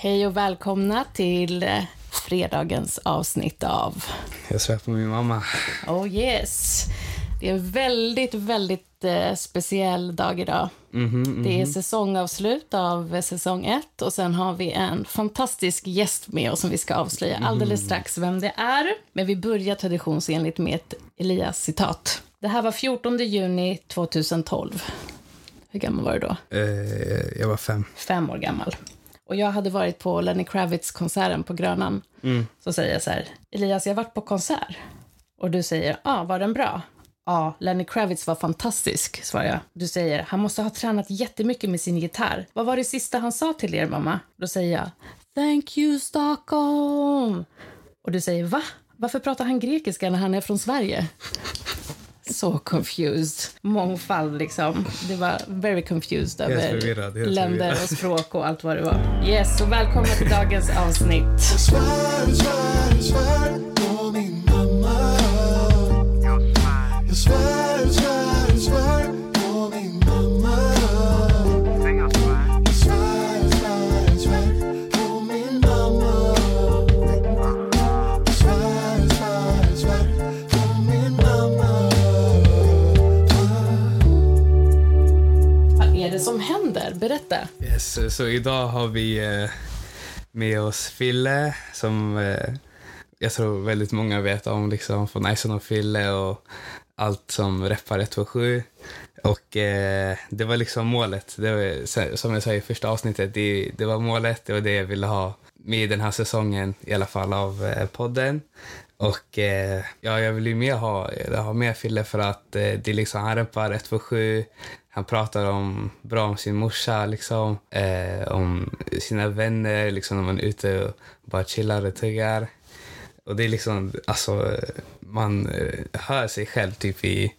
Hej och välkomna till eh, fredagens avsnitt av Jag svär på min mamma. Oh yes. Det är en väldigt, väldigt eh, speciell dag idag. Mhm, Det är mhm. säsongavslut av säsong ett och sen har vi en fantastisk gäst med oss som vi ska avslöja alldeles strax vem det är. Men vi börjar traditionsenligt med ett Elias-citat. Det här var 14 juni 2012. Hur gammal var du då? Eh, jag var fem. fem år gammal. Och jag hade varit på Lenny Kravitz-konserten på Grönan. Så säger jag så här, Elias, jag har varit på konsert. Och du säger, ja, ah, var den bra? Ja, Lenny Kravitz var fantastisk, svarar jag. Du säger, han måste ha tränat jättemycket med sin gitarr. Vad var det sista han sa till er, mamma? Då säger jag, thank you Stockholm. Och du säger, va? Varför pratar han grekiska när han är från Sverige? Så confused. Mångfald, liksom. Det var very confused över länder förvirrad. och språk och allt vad det var. Yes, så välkomna till dagens avsnitt. Berätta. Yes, så idag har vi eh, med oss Fille som eh, jag tror väldigt många vet om liksom, från Ison och Fille och allt som reppar 127. Och eh, det var liksom målet. Det var, som jag sa i första avsnittet, det, det var målet. Det var det jag ville ha med i den här säsongen i alla fall av eh, podden. Och eh, ja, jag vill ju mer ha, eh, ha med Fille för att eh, det är liksom, han reppar 127. Han pratar om, bra om sin morsa, liksom, eh, om sina vänner, liksom, när man är ute och bara chillar och tuggar. Och det är liksom, alltså, man eh, hör sig själv typ i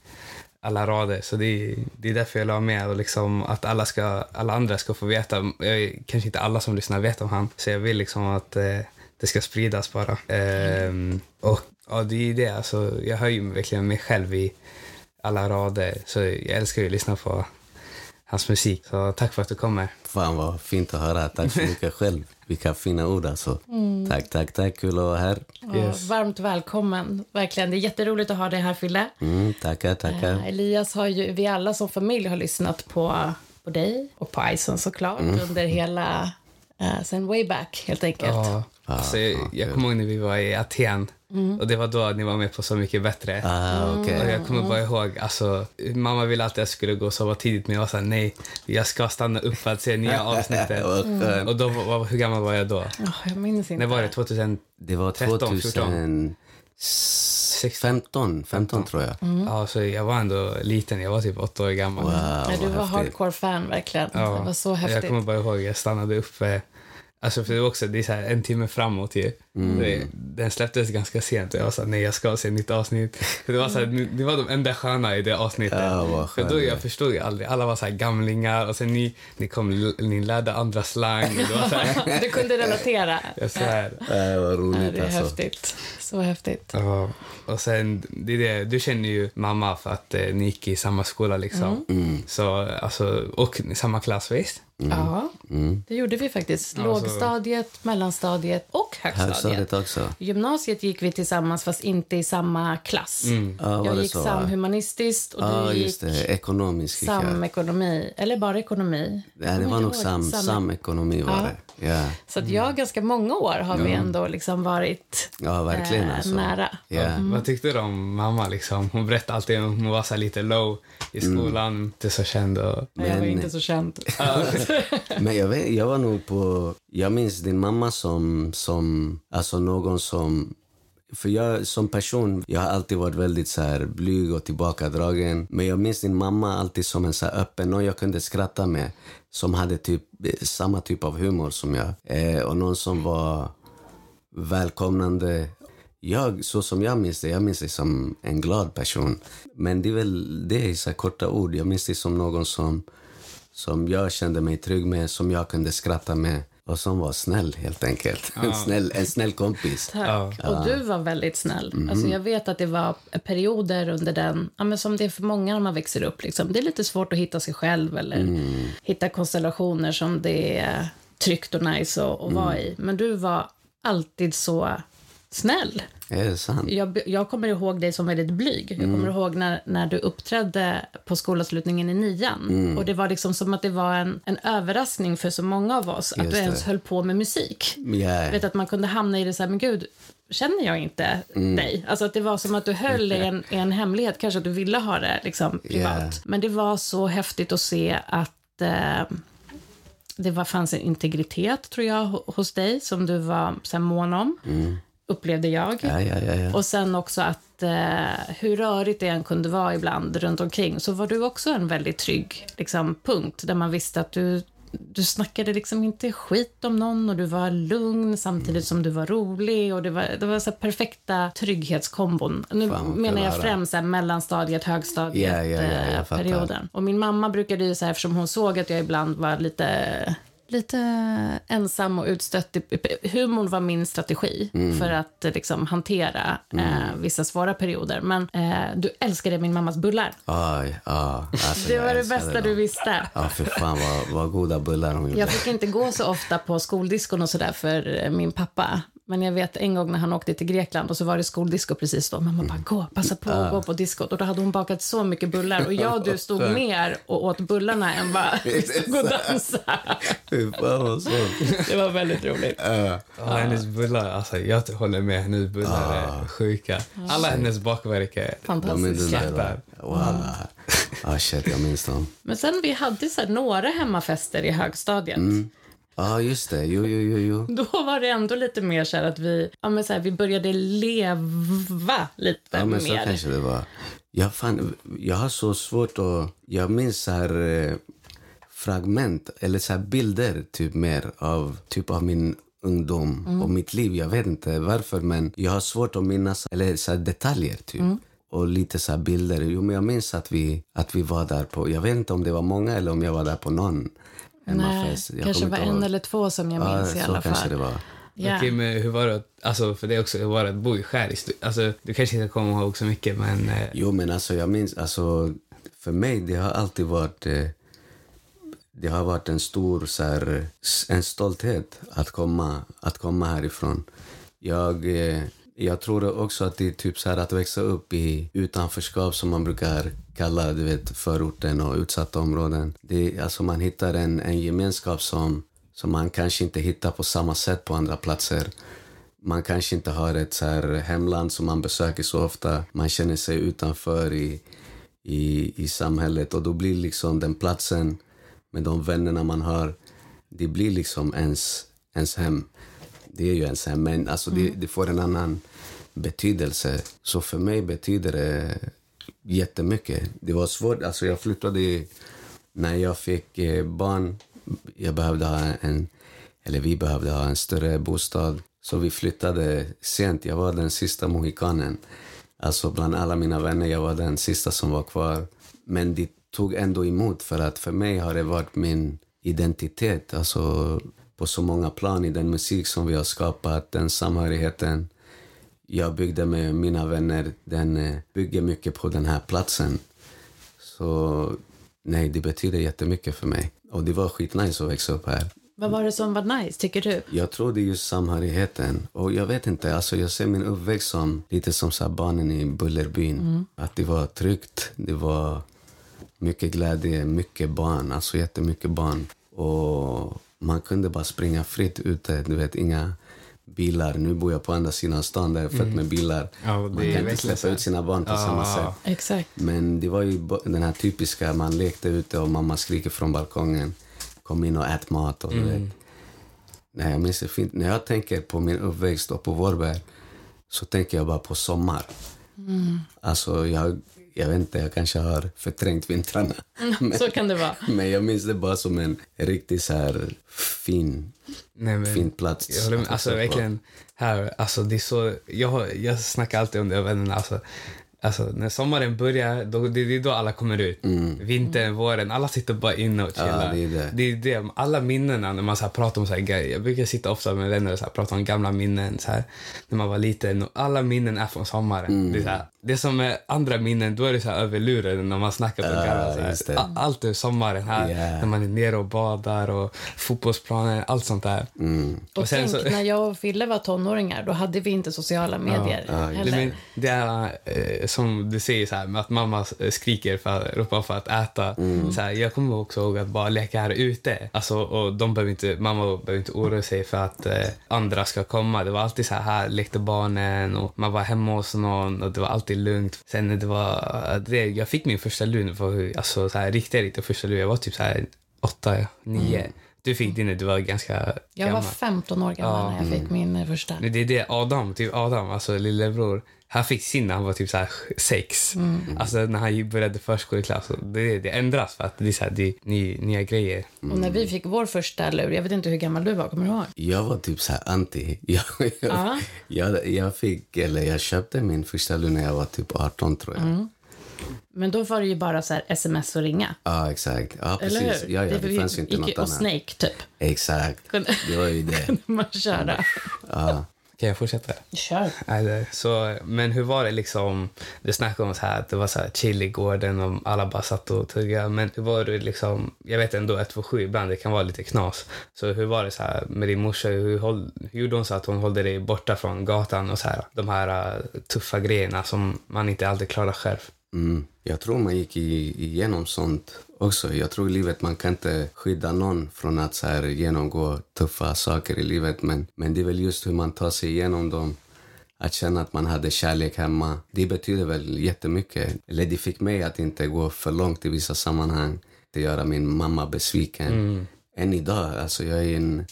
alla rader. Så det är, det är därför jag la med och liksom att alla, ska, alla andra ska få veta. Jag, kanske inte alla som lyssnar vet om han. Så jag vill liksom att eh, det ska spridas bara. Ehm, och ja, det är ju det. Alltså, jag hör ju verkligen mig själv i alla rader. Så jag älskar ju att lyssna på hans musik. Så tack för att du kommer. Fan vad fint att höra. Tack så mycket själv. Vilka fina ord alltså. Tack, tack, tack. Kul att vara här. Yes. Och varmt välkommen. Verkligen. Det är jätteroligt att ha dig här, Fille. Mm, tackar, tackar. Eh, Elias har ju, vi alla som familj har lyssnat på, på dig och på Ison såklart Mm. under hela, uh, sen way back helt enkelt. Ja, alltså, jag, jag kommer ihåg när vi var i Aten. Och det var då ni var med på Så mycket bättre. Ah, okej. Och jag kommer bara ihåg, alltså, mamma ville alltid att jag skulle gå och sova tidigt men jag var såhär, nej, jag ska stanna upp för att se nya avsnittet. Skönt. Och då, var- hur gammal var jag då? Åh, jag minns inte. När var det? 2000? Det var 13, 2015, 15 tror jag. Ja, så jag var ändå liten, jag var typ åtta år gammal. Wow, Nej, du var häftigt. hardcore-fan verkligen. Det var så Jag häftigt. kommer bara ihåg, jag stannade uppe. Alltså för det var också, det är så här en timme framåt ju. Mm. Det, den släpptes ganska sent och jag såhär, nej jag ska se nytt avsnitt. För det var så här, ni var de enda sköna i det avsnittet. Ja, vad för då det. jag förstod ju aldrig, alla var så här gamlingar och sen ni, ni kom, ni lärde andra slang. Och det var så här, Du kunde relatera. jag svär. Äh, vad Ja, roligt det är alltså. häftigt. Så häftigt. Ja, och sen, det är det, du känner ju mamma för att eh, ni gick i samma skola liksom. Mm. Så, alltså, och samma klass visst? Ja, Mm. det gjorde vi faktiskt. Lågstadiet, mellanstadiet och högstadiet. Högstadiet också. Gymnasiet gick vi tillsammans fast inte i samma klass. Ja, var jag gick så? samhumanistiskt och Ja, du gick just det. Ekonomisk samekonomi. Eller bara ekonomi. Ja, det var nog sam, Sam- samekonomi var Ja. det. Ja, Så att jag, ganska många år har vi ändå liksom varit ja verkligen eh, alltså. nära. Ja. Vad tyckte du om mamma? Liksom? Hon berättade alltid om hon var så lite low i skolan, inte så känd. Och... Men jag var inte så känd. Men jag, vet, jag var nog på... Jag minns din mamma som, som alltså någon som... För jag som person, jag har alltid varit väldigt så här blyg och tillbakadragen. Men jag minns din mamma alltid som en så här öppen, någon jag kunde skratta med. Som hade typ eh, samma typ av humor som jag. Eh, och någon som var välkomnande. Jag, så som jag minns det, jag minns dig som en glad person. Men det är väl det i så korta ord. Jag minns dig som någon som som jag kände mig trygg med, som jag kunde skratta med och som var snäll helt enkelt. En, snäll, en snäll kompis. Tack. Och du var väldigt snäll. Mhm. Alltså jag vet att det var perioder under den, ja, men som det är för många när man växer upp. Liksom. Det är lite svårt att hitta sig själv eller Mm. hitta konstellationer som det tryggt och nice att, att vara i. Men du var alltid så snäll. Är det sant? Jag, jag kommer ihåg dig som väldigt blyg. Jag kommer ihåg när, när du uppträdde på skolavslutningen i nian. Och det var liksom som att det var en, en överraskning för så många av oss att Just du det. ens höll på med musik. Jag vet att man kunde hamna i det så här, men gud, känner jag inte dig? Alltså att det var som att du höll i en, i en hemlighet, kanske att du ville ha det liksom privat. Yeah. Men det var så häftigt att se att eh, det var, fanns en integritet, tror jag, ho- hos dig som du var så här, mån om, upplevde jag. Ja, ja, ja. Och sen också att eh, hur rörigt det än kunde vara ibland runt omkring så var du också en väldigt trygg liksom, punkt där man visste att du, du snackade liksom inte skit om någon och du var lugn samtidigt som du var rolig och det var, det var så perfekta trygghetskombon. Nu Fan, menar jag främst här, mellanstadiet, högstadiet, jag eh, fattar. perioden. Och min mamma brukade ju så här, eftersom hon såg att jag ibland var lite lite ensam och utstött. Humorn var min strategi Mm. för att eh, liksom, hantera eh, vissa svåra perioder. Men eh, du älskade min mammas bullar. Oj, ja. Alltså, Det var det bästa dem. du visste. Ja, för fan vad, vad goda bullar de gjorde. Jag fick inte gå så ofta på skoldiskon och sådär för eh, min pappa. Men jag vet en gång när han åkte till Grekland och så var det skoldisco precis då. Mamma bara, gå, passa på att gå på diskot. Och då hade hon bakat så mycket bullar och jag och du stod mer och åt bullarna än vi stod och dansade. Det var väldigt roligt. Ja, hennes bullar, alltså jag håller med. Hennes bullar är sjuka. Alla hennes bakverk är... Där. Wow. Ja, shit, jag minns dem. Men sen vi hade så här några hemmafester i högstadiet. Ja, just det. Jo, jo, jo, jo. Då var det ändå lite mer så här att vi, ja, men så här, vi började leva lite Ja, men så mer. kanske det var. Jag, fan, jag har så svårt att... Jag minns så här eh, fragment, eller så bilder typ mer av, typ av min ungdom och mitt liv. Jag vet inte varför, men jag har svårt att minnas eller så detaljer typ. Och lite så här bilder. Jo, men jag minns att vi, att vi var där på... Jag vet inte om det var många eller om jag var där på någon Nej, hemmafest. Jag kanske var en eller två som jag minns i ja, så alla kanske fall. det var. Ja. Okej, men hur var det, alltså för det är också, hur var det att bo i Skäristad? Alltså, du kanske inte kommer ihåg så mycket, men... Eh, Jo, men alltså jag minns, alltså för mig det har alltid varit eh, det har varit en stor så här, en stolthet att komma, att komma härifrån. Jag, eh, jag tror också att det är typ så här att växa upp i utanförskap som man brukar kalla du vet, förorten och utsatta områden. Det, alltså man hittar en, en gemenskap som, som man kanske inte hittar på samma sätt på andra platser. Man kanske inte har ett så hemland som man besöker så ofta. Man känner sig utanför i, i, i samhället och då blir liksom den platsen med de vännerna man har, det blir liksom ens, ens hem. Det är ju ens hem, men alltså det, det får en annan betydelse. Så för mig betyder det jättemycket. Det var svårt, alltså jag flyttade när jag fick eh, barn. Jag behövde ha en, eller vi behövde ha en större bostad. Så vi flyttade sent. Jag var den sista mohikanen. Alltså bland alla mina vänner, jag var den sista som var kvar. Men det tog ändå emot för att för mig har det varit min identitet. Alltså på så många plan i den musik som vi har skapat, den samhörigheten jag byggde med mina vänner, den eh, bygger mycket på den här platsen. Så nej, det betyder jättemycket för mig. Och det var skitnice att växa upp här. Vad var det som var nice, tycker du? Jag tror det är just samhörigheten. Och jag vet inte, alltså jag ser min uppväxt som lite som så barnen i Bullerbyn. Att det var tryggt, det var mycket glädje, mycket barn, alltså jättemycket barn. Och man kunde bara springa fritt ute, du vet inga bilar. Nu bor jag på andra sidan stan där det är fett med bilar. Ja, man kan inte släppa ut sina barn på samma Ja. sätt. Exakt. Men det var ju den här typiska, man lekte ute och mamma skriker från balkongen. Kom in och ät mat och vet. Nej, jag minns det fint. När jag tänker på min uppväxt och på Vårberg så tänker jag bara på sommar. Alltså, jag, jag vet inte, jag kanske har förträngt vintrarna. Men, Så kan det vara. men jag minns det bara som en riktigt så här fin, nej, men, fin plats. Jag håller med. Alltså verkligen, här, alltså det är så, jag, jag snackar alltid om det vännerna, alltså, alltså när sommaren börjar, då, det, det är då alla kommer ut. Vintern, våren, alla sitter bara inne och chillar. Mm. Ja, det är det. det, är det. Alla minnena när man så här pratar om så här grejer, jag brukar sitta ofta med vänner och så här, prata om gamla minnen, så här, när man var liten. Och alla minnen är från sommaren. Mm. Det är så här, det som är andra minnen, då är det så här över luren när man snackar på Ja, garvar. så här. just det. A- Allt är sommaren här, Yeah. när man är nere och badar och fotbollsplanen, allt sånt där. Mm. Och, Och sen tänk, så- när jag och Fille var tonåringar, då hade vi inte sociala medier ja, Det, heller. men, det är eh, som du säger, så här, med att mamma eh, skriker för att ropa för att äta. Mm. Så här, jag kommer också ihåg att bara leka här ute. Alltså, och de behöver inte, mamma behöver inte oroa sig för att eh, andra ska komma. Det var alltid så här, här lekte barnen och man var hemma hos någon och det var alltid lugnt. Sen det var, det, jag fick min första lur, för, alltså så här, riktigt, riktigt första lur. Jag var typ så här åtta, nio. Du fick din när du var ganska jag var gammal. 15 år gammal Ja. när jag fick min eh, första. Det är det, Adam, typ Adam, alltså lillebror. Han fick sin när han var typ så här sex. Alltså när han började förskoleklass. Det, det ändras för att det är så här, det är ny, nya grejer. Och när vi fick vår första lur, jag vet inte hur gammal du var, kommer du ihåg? Jag var typ så här anti. Jag, jag, Ja. jag, jag fick, eller jag köpte min första lur när jag var typ 18 tror jag. Men då var det ju bara så här sms och ringa. Ja, exakt. Ja, Eller precis. hur? Ja, ja, det, vi- fanns ju inte något ju- Och annat. Snake, typ. Exakt. Kunde- Det var ju det. man köra. Ja. Kan jag fortsätta? Kör. Det- Så, men hur var det liksom, du snackade om så här, att det var så här chill i gården och alla bara satt och tuggade. Men hur var det liksom, jag vet ändå 127 ibland, det kan vara lite knas. Så hur var det så här med din morsa, hur, håll, hur gjorde hon så att hon hållde dig borta från gatan och så här, de här uh, tuffa grejerna som man inte alltid klarar själv? Mm. Jag tror man gick igenom sånt också. Jag tror i livet man kan inte skydda någon från att så här, genomgå tuffa saker i livet. Men, men det är väl just hur man tar sig igenom dem. Att känna att man hade kärlek hemma. Det betyder väl jättemycket. Eller det fick mig att inte gå för långt i vissa sammanhang. Att göra min mamma besviken. Än idag, alltså jag är en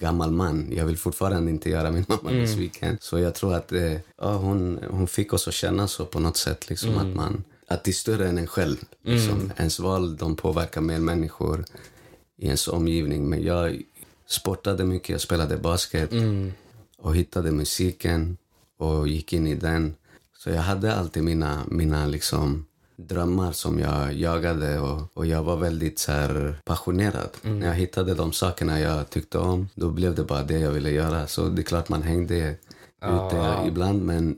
gammal man. Jag vill fortfarande inte göra min mamma besviken. Så jag tror att eh, ja, hon, hon fick oss att känna så på något sätt. Liksom, att, man, att det är större än en själv. Liksom. Ens val de påverkar mer människor i ens omgivning. Men jag sportade mycket, jag spelade basket och hittade musiken och gick in i den. Så jag hade alltid mina, mina liksom drömmar som jag jagade och, och jag var väldigt så här passionerad. När jag hittade de sakerna jag tyckte om, då blev det bara det jag ville göra. Så det är klart man hängde ute ibland men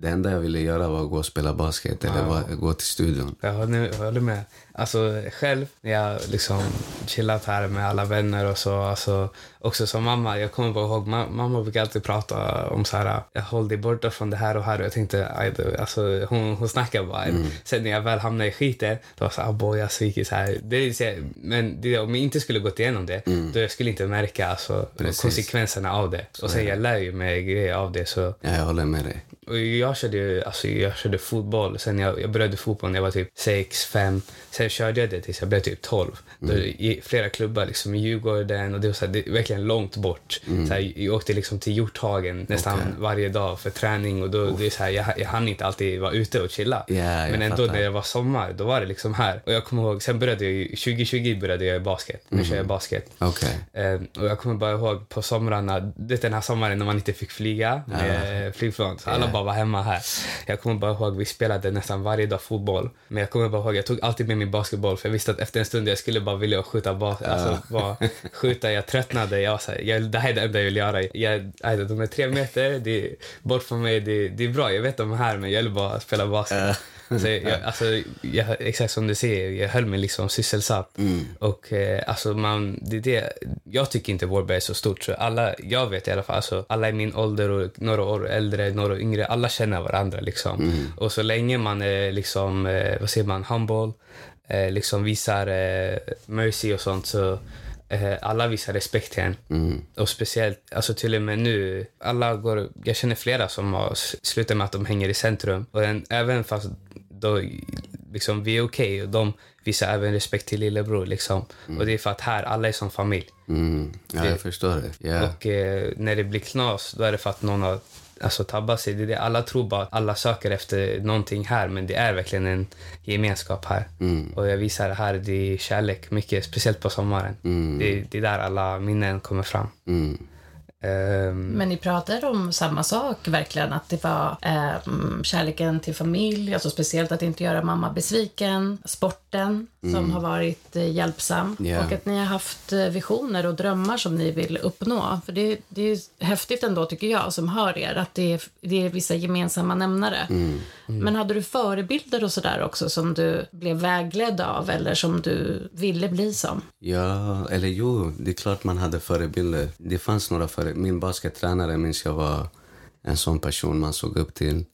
det enda jag ville göra var att gå och spela basket eller gå till studion. Jag håller, jag håller med. Alltså själv, när jag liksom chillat här med alla vänner och så, alltså, också som mamma, jag kommer bara ihåg, ma- mamma brukar alltid prata om så här, jag håller dig borta från det här och här och jag tänkte, aj alltså hon, hon snackar bara. Sen när jag väl hamnade i skiten, då var det så här, boy jag sviker så här. Det så här- men det, om jag inte skulle gått igenom det, då jag skulle inte märka alltså, Precis. konsekvenserna av det. Och sen jag lär ju mig grejer av det så Ja, jag håller med dig. och jag körde, ju- alltså jag körde fotboll. Sen jag, jag började fotboll när jag var typ 6, 5. Sen körde jag det tills jag blev typ 12. Då, I flera klubbar liksom, i Djurgården. Och det var så här, det är verkligen långt bort. Så här, jag åkte liksom till Hjorthagen nästan Okej. varje dag för träning. Och då, det är så här, jag, jag hann inte alltid vara ute och chilla. Jag Men ändå fattar. när det var sommar, då var det liksom här. Och jag kommer ihåg, sen började jag ju- 2020 började jag i basket. Nu kör jag basket. Okej. Eh, och jag kommer bara ihåg på somrarna, det den här sommaren när man inte fick flyga med flygplan. Så alla Ja. bara var hemma här. Jag kommer bara ihåg, vi spelade nästan varje dag fotboll. Men jag kommer bara ihåg, jag tog alltid med min basketboll för jag visste att efter en stund jag skulle bara vilja skjuta bas alltså, bara skjuta. Jag tröttnade. Jag så här, jag, det här är det enda jag vill göra. Jag, alltså, de är tre meter, det är, bort från mig, det, det är bra. Jag vet de är här men jag vill bara spela basket. Så jag, alltså, jag, exakt som du säger, jag höll mig liksom sysselsatt. Och eh, alltså man, det är det, jag tycker inte Vårberg är så stort. Så alla, jag vet i alla fall, alltså, alla i min ålder och några år äldre, några yngre, alla känner varandra. Liksom. Och så länge man är liksom, eh, vad säger man, humble, eh, liksom visar eh, mercy och sånt så eh, alla visar respekt till en. Och speciellt, alltså till och med nu, alla går, jag känner flera som har slutat med att de hänger i centrum. Och en, även fast då, liksom, vi är okej och de visar även respekt till lillebror. Liksom. Och det är för att här, alla är som familj. Mm. Ja, jag förstår det. Ja. Och eh, när det blir knas, då är det för att någon har alltså, tabbat sig. Det är det. Alla tror bara att alla söker efter någonting här, men det är verkligen en gemenskap här. Och jag visar det här, det är kärlek, mycket, speciellt på sommaren. Det, det är där alla minnen kommer fram. Mm. Ehm, Men ni pratar om samma sak, verkligen. Att det var eh, kärleken till familj, alltså speciellt att inte göra mamma besviken. Sporten som har varit eh, hjälpsam. Ja. Och att ni har haft eh, visioner och drömmar som ni vill uppnå. För det, det är häftigt ändå, tycker jag, som hör er, att det är, det är vissa gemensamma nämnare. Men hade du förebilder och sådär också som du blev vägledd av eller som du ville bli som? Ja, eller jo, det är klart man hade förebilder. Det fanns några före... Min baskettränare minns jag var en sån person man såg upp till.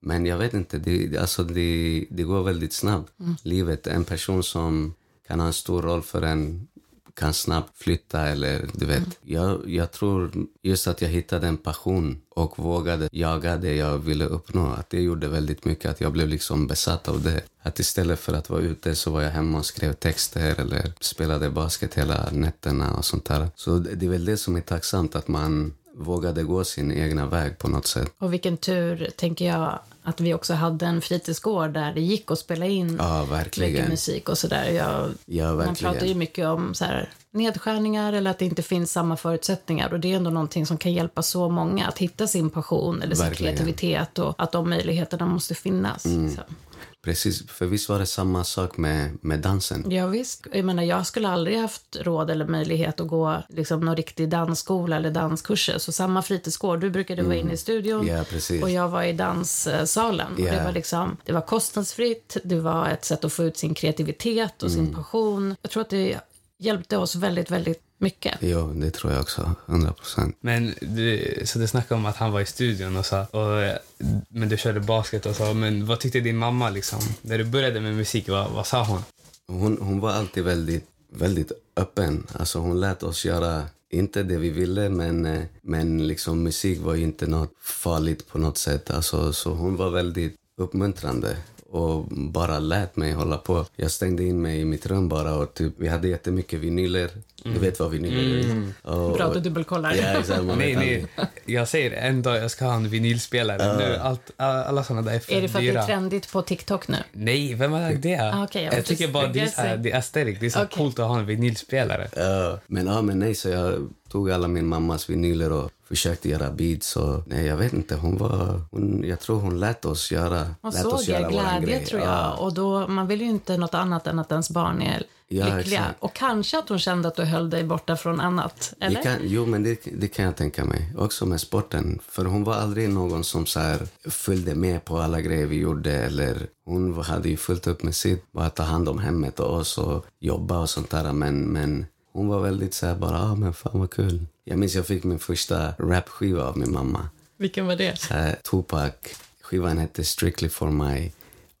Men jag vet inte, det, alltså det, det går väldigt snabbt. Livet, en person som kan ha en stor roll för en kan snabbt flytta eller du vet. Jag, jag tror just att jag hittade en passion och vågade jaga det jag ville uppnå. Att det gjorde väldigt mycket, att jag blev liksom besatt av det. Att istället för att vara ute så var jag hemma och skrev texter eller spelade basket hela nätterna och sånt där. Så det det är väl det som är tacksamt, att man vågade gå sin egna väg på något sätt. Och vilken tur, tänker jag, att vi också hade en fritidsgård där det gick att spela in Ja, mycket musik och sådär. Jag, Ja, man pratar ju mycket om så här, nedskärningar eller att det inte finns samma förutsättningar. Och det är ändå någonting som kan hjälpa så många att hitta sin passion eller sin Verkligen. kreativitet och att de möjligheterna måste finnas. Mm. Precis, för visst var det samma sak med, med dansen? Ja, visst. Jag menar, jag skulle aldrig haft råd eller möjlighet att gå liksom, någon riktig dansskola eller danskurser. Så samma fritidsgård, du brukade vara inne i studion Mm. Ja, och jag var i danssalen. Ja. det, var liksom, det var kostnadsfritt, det var ett sätt att få ut sin kreativitet och Mm. sin passion. Jag tror att det hjälpte oss väldigt, väldigt mycket. Jo, det tror jag också. 100 procent. Men du, så du snackade om att han var i studion och sa, och, men du körde basket och sa, men vad tyckte din mamma liksom? När du började med musik, vad, vad sa hon? Hon, hon var alltid väldigt, väldigt öppen. Alltså hon lät oss göra, inte det vi ville, men, eh, men liksom musik var ju inte något farligt på något sätt. Alltså, så hon var väldigt uppmuntrande och bara lät mig hålla på. Jag stängde in mig i mitt rum bara och typ, vi hade jättemycket vinyler. Du vet vad vinyler är? Och, Bra att du dubbelkollar. Ja, exakt. Nej, nej. Jag säger det, en dag jag ska ha en vinylspelare. Nu, allt, alla sådana där är för Är det för att det dyra. är trendigt på TikTok nu? Nej, vem har lagt det? Ah, okej, jag jag tycker bara det är, det är aesthetic. Det är så Okej. coolt att ha en vinylspelare. Ja, men, ja, men nej, så jag tog alla min mammas vinyler och försökte göra beats. Och, nej, jag vet inte, hon var... Hon, jag tror hon lät oss göra, lät såg oss göra glädje grej. tror jag. Ja. Och då, man vill ju inte något annat än att ens barn är Ja, lyckliga. exakt. Och kanske att hon kände att du höll dig borta från annat. Eller? Det kan, jo, men det, det kan jag tänka mig. Också med sporten. För hon var aldrig någon som så här följde med på alla grejer vi gjorde. Eller hon hade ju fullt upp med sitt. Bara ta hand om hemmet och oss och jobba och sånt där. Men, men hon var väldigt så här bara, ah, men fan vad kul. Jag minns jag fick min första rapskiva av min mamma. Vilken var det? Så här, Tupac. Skivan hette Strictly for my.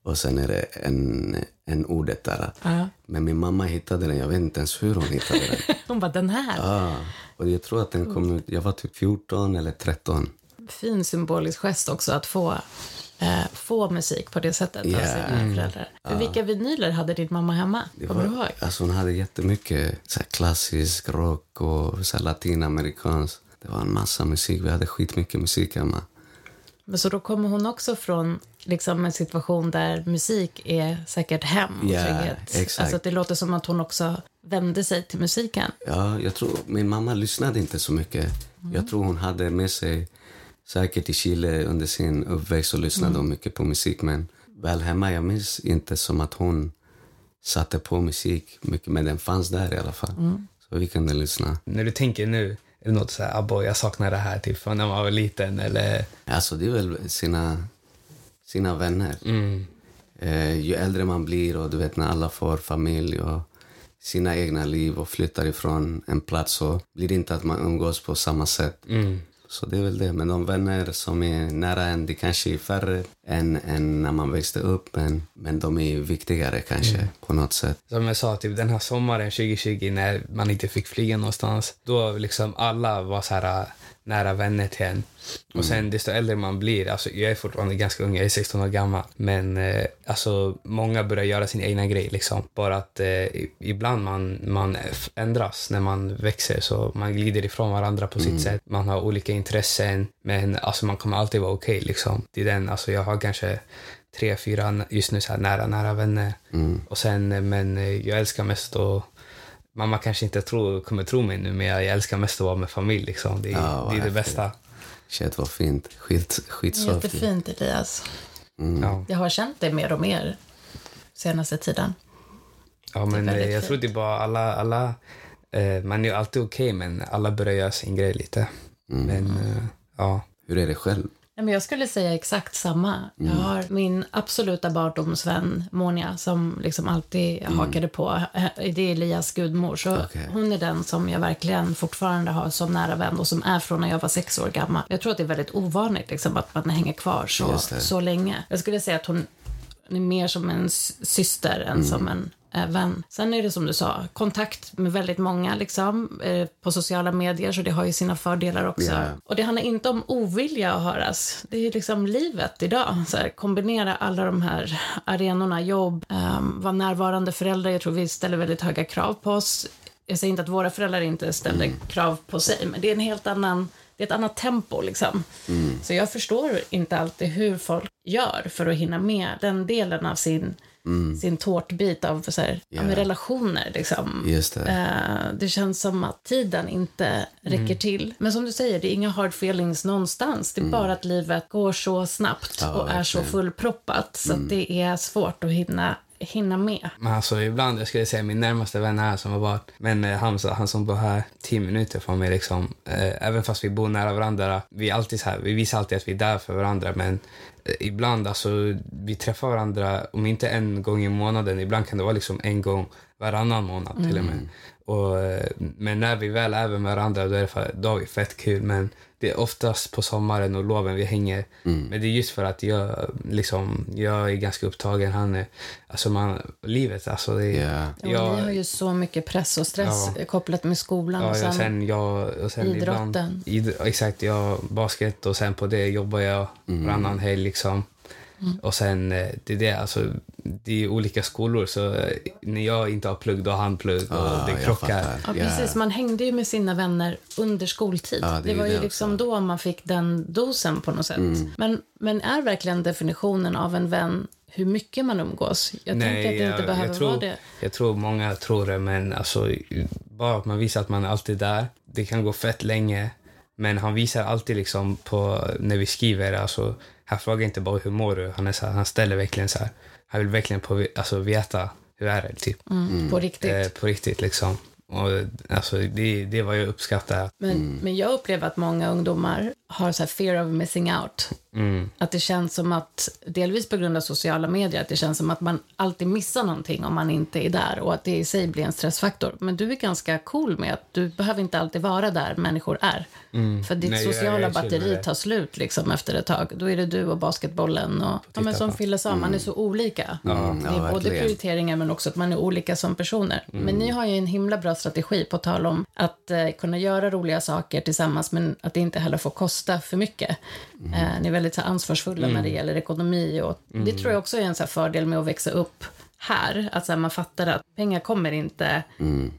Och sen är det en, en ordet där. Ja. Men min mamma hittade den. Jag vet inte ens hur hon hittade den. Hon bara, den här. Ja, och jag tror att den kom ut, jag var typ 14 eller 13. Fin symbolisk gest också att få, eh, få musik på det sättet av Ja. sina föräldrar. För vilka vinyler hade din mamma hemma? Det Kommer du var, ihåg? alltså hon hade jättemycket så här klassisk rock och så här latinamerikansk. Det var en massa musik, vi hade skitmycket musik hemma. Men så då kommer hon också från liksom, en situation där musik är säkert hem och Ja, trygghet. exakt. Alltså det låter som att hon också vände sig till musiken. Ja, jag tror, min mamma lyssnade inte så mycket. Jag tror hon hade med sig, säkert i Chile under sin uppväxt och lyssnade hon mycket på musik. Men väl hemma, jag minns inte som att hon satte på musik mycket, men den fanns där i alla fall. Så vi kunde lyssna. När du tänker nu, är det något så här, aboy, jag saknar det här typ från när man var liten eller? Alltså det är väl sina, sina vänner. Mm. Eh, ju äldre man blir och du vet när alla får familj och sina egna liv och flyttar ifrån en plats så blir det inte att man umgås på samma sätt. Mm. Så det är väl det. Men de vänner som är nära en, det kanske är färre än, än när man växte upp. Men, men de är viktigare kanske på något sätt. Som jag sa, typ den här sommaren 2020 när man inte fick flyga någonstans. Då liksom alla var så här nära vänner till en. Och sen desto äldre man blir, alltså jag är fortfarande ganska ung, jag är 16 år gammal. Men eh, alltså många börjar göra sin egna grej liksom. Bara att eh, ibland man, man ändras när man växer så man glider ifrån varandra på sitt sätt. Man har olika intressen men alltså man kommer alltid vara okej liksom. Det är den, alltså jag har kanske tre, fyra just nu så här nära, nära vänner. Och sen, eh, men eh, jag älskar mest att Mamma kanske inte tror, kommer tro mig nu, men jag älskar mest att vara med familj. Liksom. Det, är, Ja, det är det bästa. Shit vad fint. Skit, skitsoftigt. Jättefint, Elias. Ja. Jag har känt det mer och mer senaste tiden. Ja, men eh, jag fint. tror det är bara alla... alla eh, man är ju alltid okej, men alla börjar göra sin grej lite. Mm. Men eh, ja, Hur är det själv? Nej, men jag skulle säga exakt samma. Jag Mm. har min absoluta barndomsvän Monia som liksom alltid hakade på. Det är Elias gudmor. Så Mm. Okej. Hon är den som jag verkligen fortfarande har som nära vän och som är från när jag var sex år gammal. Jag tror att det är väldigt ovanligt liksom, att man hänger kvar så, så länge. Jag skulle säga att hon är mer som en syster än Mm. som en eh, vän. Sen är det som du sa, kontakt med väldigt många liksom, eh, på sociala medier, så det har ju sina fördelar också. Ja. Och det handlar inte om ovilja att höras. Det är liksom livet idag. Så här, kombinera alla de här arenorna, jobb, um, vara närvarande föräldrar. Jag tror vi ställer väldigt höga krav på oss. Jag säger inte att våra föräldrar inte ställer krav på sig, men det är en helt annan det är ett annat tempo liksom. Så jag förstår inte alltid hur folk gör för att hinna med den delen av sin, sin tårtbit av så här, Ja. relationer liksom. Just det. Eh, det känns som att tiden inte räcker till. Men som du säger, det är inga hard feelings någonstans. Det är bara att livet går så snabbt Ja, och är så verkligen. fullproppat. Så att det är svårt att hinna, hinna med. Men alltså ibland, jag skulle säga min närmaste vän här som har varit, men eh, Hamza, han som bor här tio minuter från mig liksom, eh, även fast vi bor nära varandra, vi är alltid så här, vi visar alltid att vi är där för varandra, men eh, ibland alltså, vi träffar varandra, om inte en gång i månaden, ibland kan det vara liksom en gång varannan månad till och med. Och, eh, men när vi väl är med varandra, då är det, för, då har vi fett kul, men det är oftast på sommaren och loven vi hänger. Men det är just för att jag, liksom, jag är ganska upptagen. Han är, alltså man, livet, alltså det. Ja. Ja, jag- och ni har ju så mycket press och stress Ja. kopplat med skolan. Ja, och ja, sen, sen jag, och sen idrotten. Ibland, id, exakt, jag basket och sen på det jobbar jag varannan helg liksom. Mm. Och sen, eh, det är det, alltså, det är olika skolor så eh, när jag inte har plugg, då har han plugg och Ah, det jag krockar. fattar. Ja, precis. Man hängde ju med sina vänner under skoltid. Ja, det det, är var ju det liksom också. då man fick den dosen på något sätt. Mm. Men, men är verkligen definitionen av en vän hur mycket man umgås? Jag tänker att det inte behöver jag tror, vara det. Jag tror många tror det, men alltså, bara att man visar att man är alltid där. Det kan gå fett länge, men han visar alltid liksom på när vi skriver. Alltså, han frågar inte bara hur mår du, han, är så här, han ställer verkligen så här. Han vill verkligen på, alltså, veta hur är det typ. Mm, På riktigt. Eh, på riktigt liksom. Och, alltså, det, det är vad jag uppskattar. Men, men jag upplever att många ungdomar har så här fear of missing out. Mm. Att det känns som att, delvis på grund av sociala medier, att det känns som att man alltid missar någonting om man inte är där och att det i sig blir en stressfaktor. Men du är ganska cool med att du behöver inte alltid vara där människor är. För ditt Mm. Nej, jag- sociala jag känner batteri tar slut liksom efter ett tag. Då är det du och basketbollen och, ja, men som. Fille sa, man är så olika. ja, det är både prioriteringar men också att man är olika som personer. Men ni har ju en himla bra strategi på tal om att eh, kunna göra roliga saker tillsammans men att det inte heller får kosta för mycket. Eh, ni är väldigt så här, ansvarsfulla när det gäller ekonomi och det tror jag också är en så här, fördel med att växa upp här, att så här, man fattar att pengar kommer inte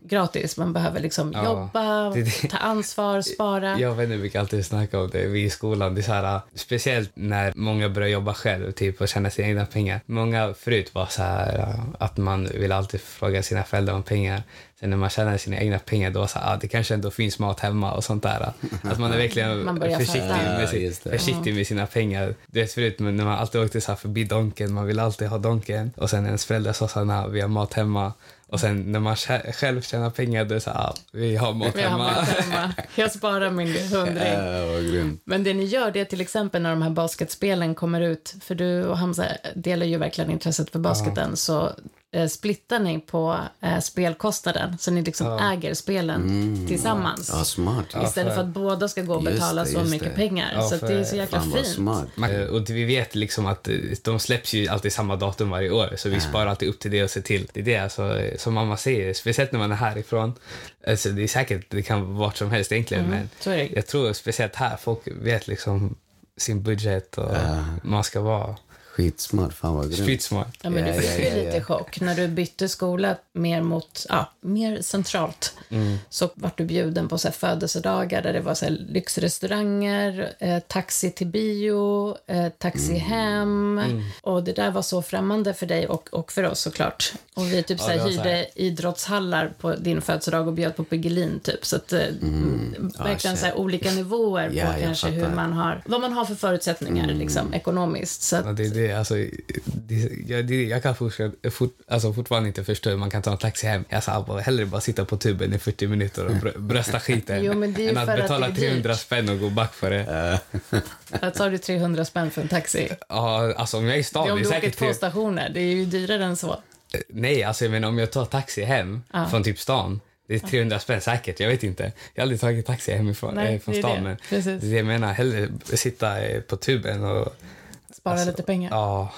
gratis. Man behöver liksom Ja, jobba, det det. ta ansvar, spara. Jag och vänner brukar alltid snacka om det, vi i skolan. Det är så här, speciellt när många börjar jobba själv typ, och tjäna sina egna pengar. Många förut var så här att man vill alltid fråga sina föräldrar om pengar. Sen när man tjänar sina egna pengar då så här, ah, det kanske ändå finns mat hemma och sånt där. Att man är verkligen Man börjar försiktig, med, Ja, sin, det. försiktig med sina pengar. Du vet förut men när man alltid åkte så här förbi Donken, man vill alltid ha Donken. Och sen ens föräldrar sa så här, "Nah, vi har mat hemma. Och sen när man sj- själv tjänar pengar, då är det så här, ah, vi har mat hemma. Jag sparar min hundring. Ja, grymt. Men det ni gör, det är till exempel när de här basketspelen kommer ut, för du och Hamza delar ju verkligen intresset för basketen, så eh, splittar ni på eh, spelkostnaden, så ni liksom äger spelen tillsammans. Ja, smart. Istället för att båda ska gå och Just betala det, så just mycket det. pengar. Ja, så det är så jäkla fint. smart. Eh, Och vi vet liksom att eh, de släpps ju alltid samma datum varje år, så vi sparar alltid upp till det och ser till. Det är det alltså, som mamma säger, speciellt när man är härifrån. Alltså, det är säkert, det kan vara vart som helst egentligen, men är det. jag tror speciellt här, folk vet liksom sin budget och man ska vara Skitsmart. Fan vad grymt. skitsmart. Ja, men du fick ju lite chock när du bytte skola mer mot, ja, mer centralt. Så vart du bjuden på så här födelsedagar där det var så här lyxrestauranger, eh, taxi till bio, eh, taxi hem. Och det där var så främmande för dig och, och för oss såklart. Och vi typ Ja, så här var så hyrde här. idrottshallar på din födelsedag och bjöd på Piggelin typ. Så att eh, verkligen så här olika nivåer på kanske hur man har, vad man har för förutsättningar liksom ekonomiskt. Så att, Ja, det det. Det, alltså, det, jag, det, jag kan fortsätta, fort, alltså, fortfarande inte förstå hur man kan ta en taxi hem. Jag sa bara, hellre bara sitta på tuben i 40 minuter och brö- brösta skiten Jo, men det är ju än att att betala det är dyrt. 300 spänn och gå back för det. Att tar du 300 spänn för en taxi? Ja, alltså om jag är i stan, Det är om det är du åker två stationer. Det är ju dyrare än så. Nej, alltså jag menar om jag tar taxi hem Ja. från typ stan. Det är 300 spänn säkert, jag vet inte. Jag har aldrig tagit taxi hemifrån Nej, eh, från stan. det. Men Precis. det jag menar, hellre sitta eh, på tuben och... Spara Alltså, lite pengar. Ja,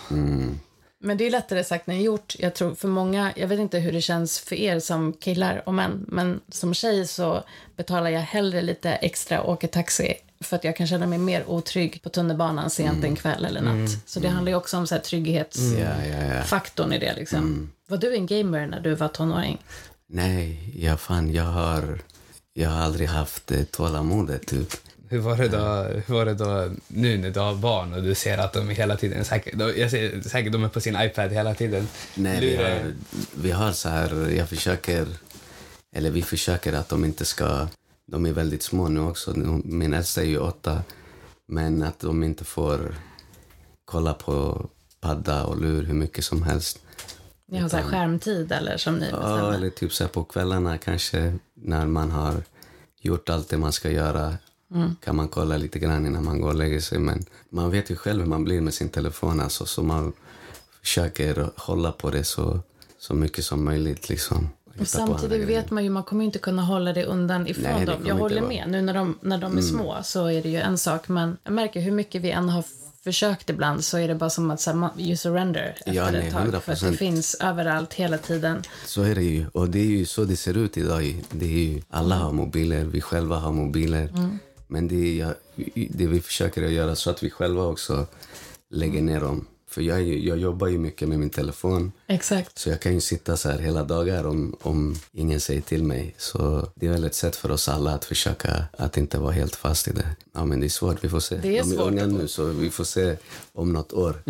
Men det är lättare sagt än gjort. Jag tror för många, jag vet inte hur det känns för er som killar och män, men som tjej så betalar jag hellre lite extra och åker taxi för att jag kan känna mig mer otrygg på tunnelbanan sent en kväll eller natt. Så det handlar ju också om så här trygghetsfaktorn i det liksom. Var du en gamer när du var tonåring? Nej, jag fan, jag har, jag har aldrig haft eh, tålamodet typ. Hur var, det då, hur var det då nu när du har barn och du ser att de är hela tiden säkert, de- jag ser säkert de är på sin iPad hela tiden. Nej, vi har, vi har så här, jag försöker, eller vi försöker att de inte ska, de är väldigt små nu också, min äldsta är ju åtta, men att de inte får kolla på padda och lur hur mycket som helst. Ni har så här skärmtid eller som ni Ja, bestämmer? eller typ så här på kvällarna kanske när man har gjort allt det man ska göra kan man kolla lite grann innan man går och lägger sig. Men man vet ju själv hur man blir med sin telefon alltså, så man försöker hålla på det så, så mycket som möjligt. Liksom. Och samtidigt vet man ju, man kommer inte kunna hålla det undan ifrån Nej, det dem. Jag håller med. Nu när de, när de är små så är det ju en sak, men jag märker hur mycket vi än har försökt ibland så är det bara som att så här, man- you surrender efter Ja, nej, ett tag. För att det 100%. finns överallt hela tiden. Så är det ju. Och det är ju så det ser ut idag. Det är ju, alla har mobiler, vi själva har mobiler. Men det, jag, det vi försöker att göra så att vi själva också lägger ner dem. För jag, jag jobbar ju mycket med min telefon. Exakt. Så jag kan ju sitta så här hela dagar om, om ingen säger till mig. Så det är väl ett sätt för oss alla att försöka att inte vara helt fast i det. Ja, men det är svårt. Vi får se. Det är De är svårt unga nu, så vi får se om något år.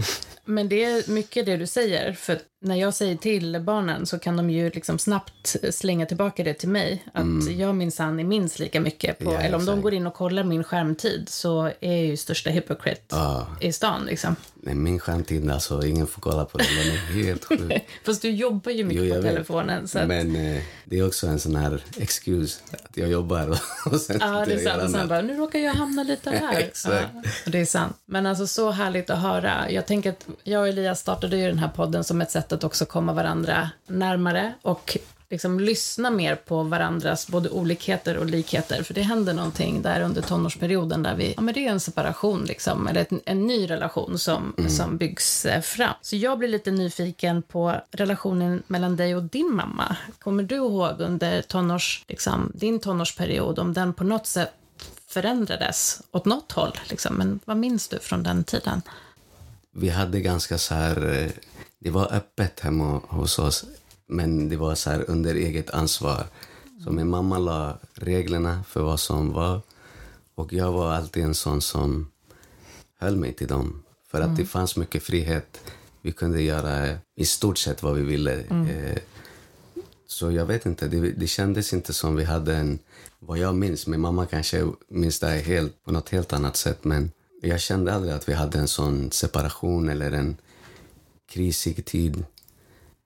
Men det är mycket det du säger. För när jag säger till barnen så kan de ju liksom snabbt slänga tillbaka det till mig. Att jag minsann är minst lika mycket på... Mm. Ja, eller om de exakt. går in och kollar min skärmtid så är jag ju största hypocrite Ja. i stan liksom. Nej, min skärmtid, alltså ingen får kolla på den. Den är helt sjuk. Fast du jobbar ju mycket Jo, på telefonen. Så att, Men eh, det är också en sån här excuse att jag jobbar och, sen Ja, det är sant. och sen bara, nu råkar jag hamna lite här. Exakt. Ja, det är sant. Men alltså så härligt att höra. Jag tänker att jag och Elias startade ju den här podden som ett sätt att också komma varandra närmare och liksom lyssna mer på varandras både olikheter och likheter. För det händer någonting där under tonårsperioden där vi, ja men det är en separation liksom, eller ett, en ny relation som, som byggs eh, fram. Så jag blir lite nyfiken på relationen mellan dig och din mamma. Kommer du ihåg under tonårs, liksom, din tonårsperiod, om den på något sätt förändrades åt något håll? Liksom. Men vad minns du från den tiden? Vi hade ganska så här... eh, Det var öppet hemma hos oss, men det var så här under eget ansvar. Så min mamma la reglerna för vad som var och jag var alltid en sån som höll mig till dem. För att det fanns mycket frihet. Vi kunde göra i stort sett vad vi ville. Eh, Så jag vet inte, det, det kändes inte som vi hade en... Vad jag minns, min mamma kanske minns det helt, på något helt annat sätt. Men jag kände aldrig att vi hade en sån separation eller en krisig tid.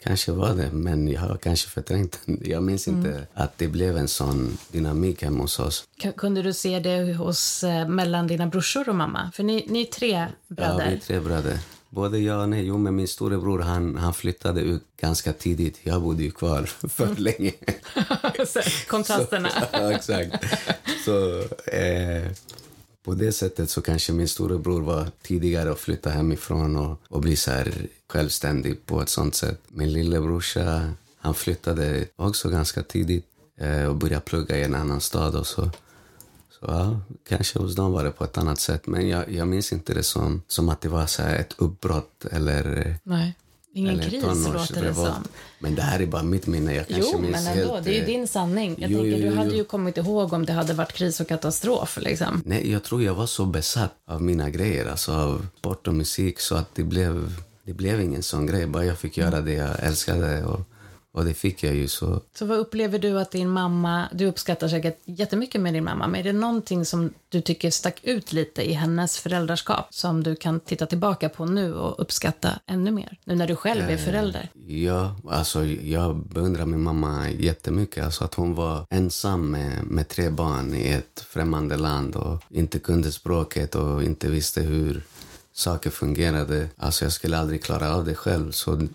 Kanske var det, men jag har kanske förträngt den. Jag minns inte att det blev en sån dynamik hemma hos oss. Kunde du se det hos, eh, mellan dina brorsor och mamma? För ni, ni är tre Ja, bröder. vi är tre bröder. Både jag och nej. Jo, men min storebror han, han flyttade ut ganska tidigt. Jag bodde ju kvar för länge. Så, Kontrasterna. ja, exakt. Så eh, på det sättet så kanske min storebror var tidigare att flytta hemifrån och, och bli så här självständig på ett sånt sätt. Min lillebrorsa, han flyttade också ganska tidigt eh, och började plugga i en annan stad och så. Så ja, kanske hos dem var det på ett annat sätt. Men jag, jag minns inte det som, som att det var så här ett uppbrott eller eh, Nej. Ingen eller kris låter det som. Men det här är bara mitt minne. Jag kanske Jo, minns men ändå. helt, Det är ju eh, din sanning. Jag jo, tänker, jo, du hade ju kommit ihåg om det hade varit kris och katastrof. Liksom. Nej, jag tror jag var så besatt av mina grejer, alltså av sport och musik, så att det blev, det blev ingen sån grej. Bara jag fick göra det jag älskade och, Och det fick jag ju så. Så vad upplever du att din mamma, du uppskattar säkert jättemycket med din mamma, men är det någonting som du tycker stack ut lite i hennes föräldraskap som du kan titta tillbaka på nu och uppskatta ännu mer? Nu när du själv är förälder. Ja, alltså jag beundrar min mamma jättemycket. Alltså att hon var ensam med, med tre barn i ett främmande land och inte kunde språket och inte visste hur saker fungerade. Alltså jag skulle aldrig klara av det själv. Så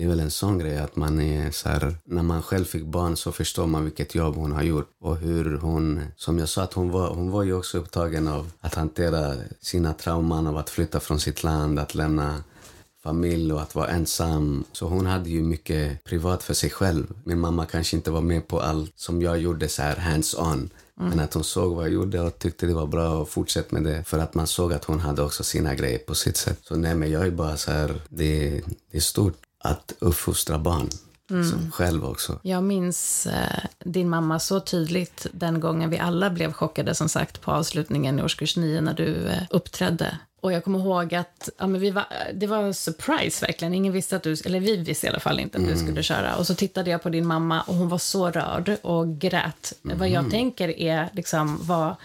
det är väl en sån grej att man är så här, när man själv fick barn så förstår man vilket jobb hon har gjort och hur hon, som jag sa att hon var, hon var ju också upptagen av att hantera sina trauman av att flytta från sitt land, att lämna familj och att vara ensam. Så hon hade ju mycket privat för sig själv. Min mamma kanske inte var med på allt som jag gjorde så här hands-on. Men att hon såg vad jag gjorde och tyckte det var bra och fortsätt med det. För att man såg att hon hade också sina grejer på sitt sätt. Så nej men jag är bara så här, det, det är stort att uppfostra barn. Som själv också. Jag minns eh, din mamma så tydligt den gången vi alla blev chockade som sagt på avslutningen i årskurs 9 när du eh, uppträdde. Och jag kommer ihåg att ja, men vi var, det var en surprise verkligen. Ingen visste att du, eller vi visste i alla fall inte att du skulle köra. Och så tittade jag på din mamma och hon var så rörd och grät. Vad jag tänker är liksom var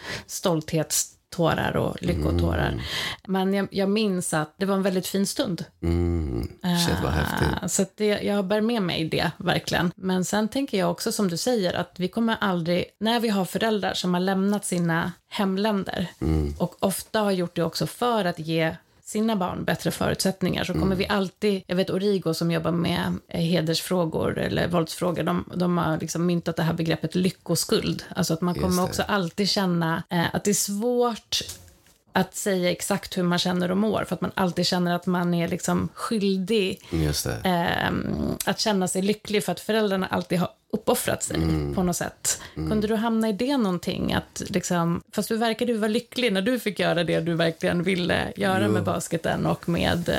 stolthetstårar och lyckotårar. Men jag, jag minns att det var en väldigt fin stund. Mm, shit vad häftigt. Ah, Så det, jag bär med mig det, verkligen. Men sen tänker jag också, som du säger, att vi kommer aldrig... När vi har föräldrar som har lämnat sina hemländer och ofta har gjort det också för att ge sina barn bättre förutsättningar så kommer vi alltid, jag vet Origo som jobbar med eh, hedersfrågor eller våldsfrågor, de, de har liksom myntat det här begreppet lyckoskuld. Alltså att man kommer också alltid känna eh, att det är svårt att säga exakt hur man känner och mår, för att man alltid känner att man är liksom skyldig ehm, att känna sig lycklig för att föräldrarna alltid har uppoffrat sig på något sätt. Kunde du hamna i det någonting? Att liksom, fast du verkade vara lycklig när du fick göra det du verkligen ville göra Jo. med basketen och med...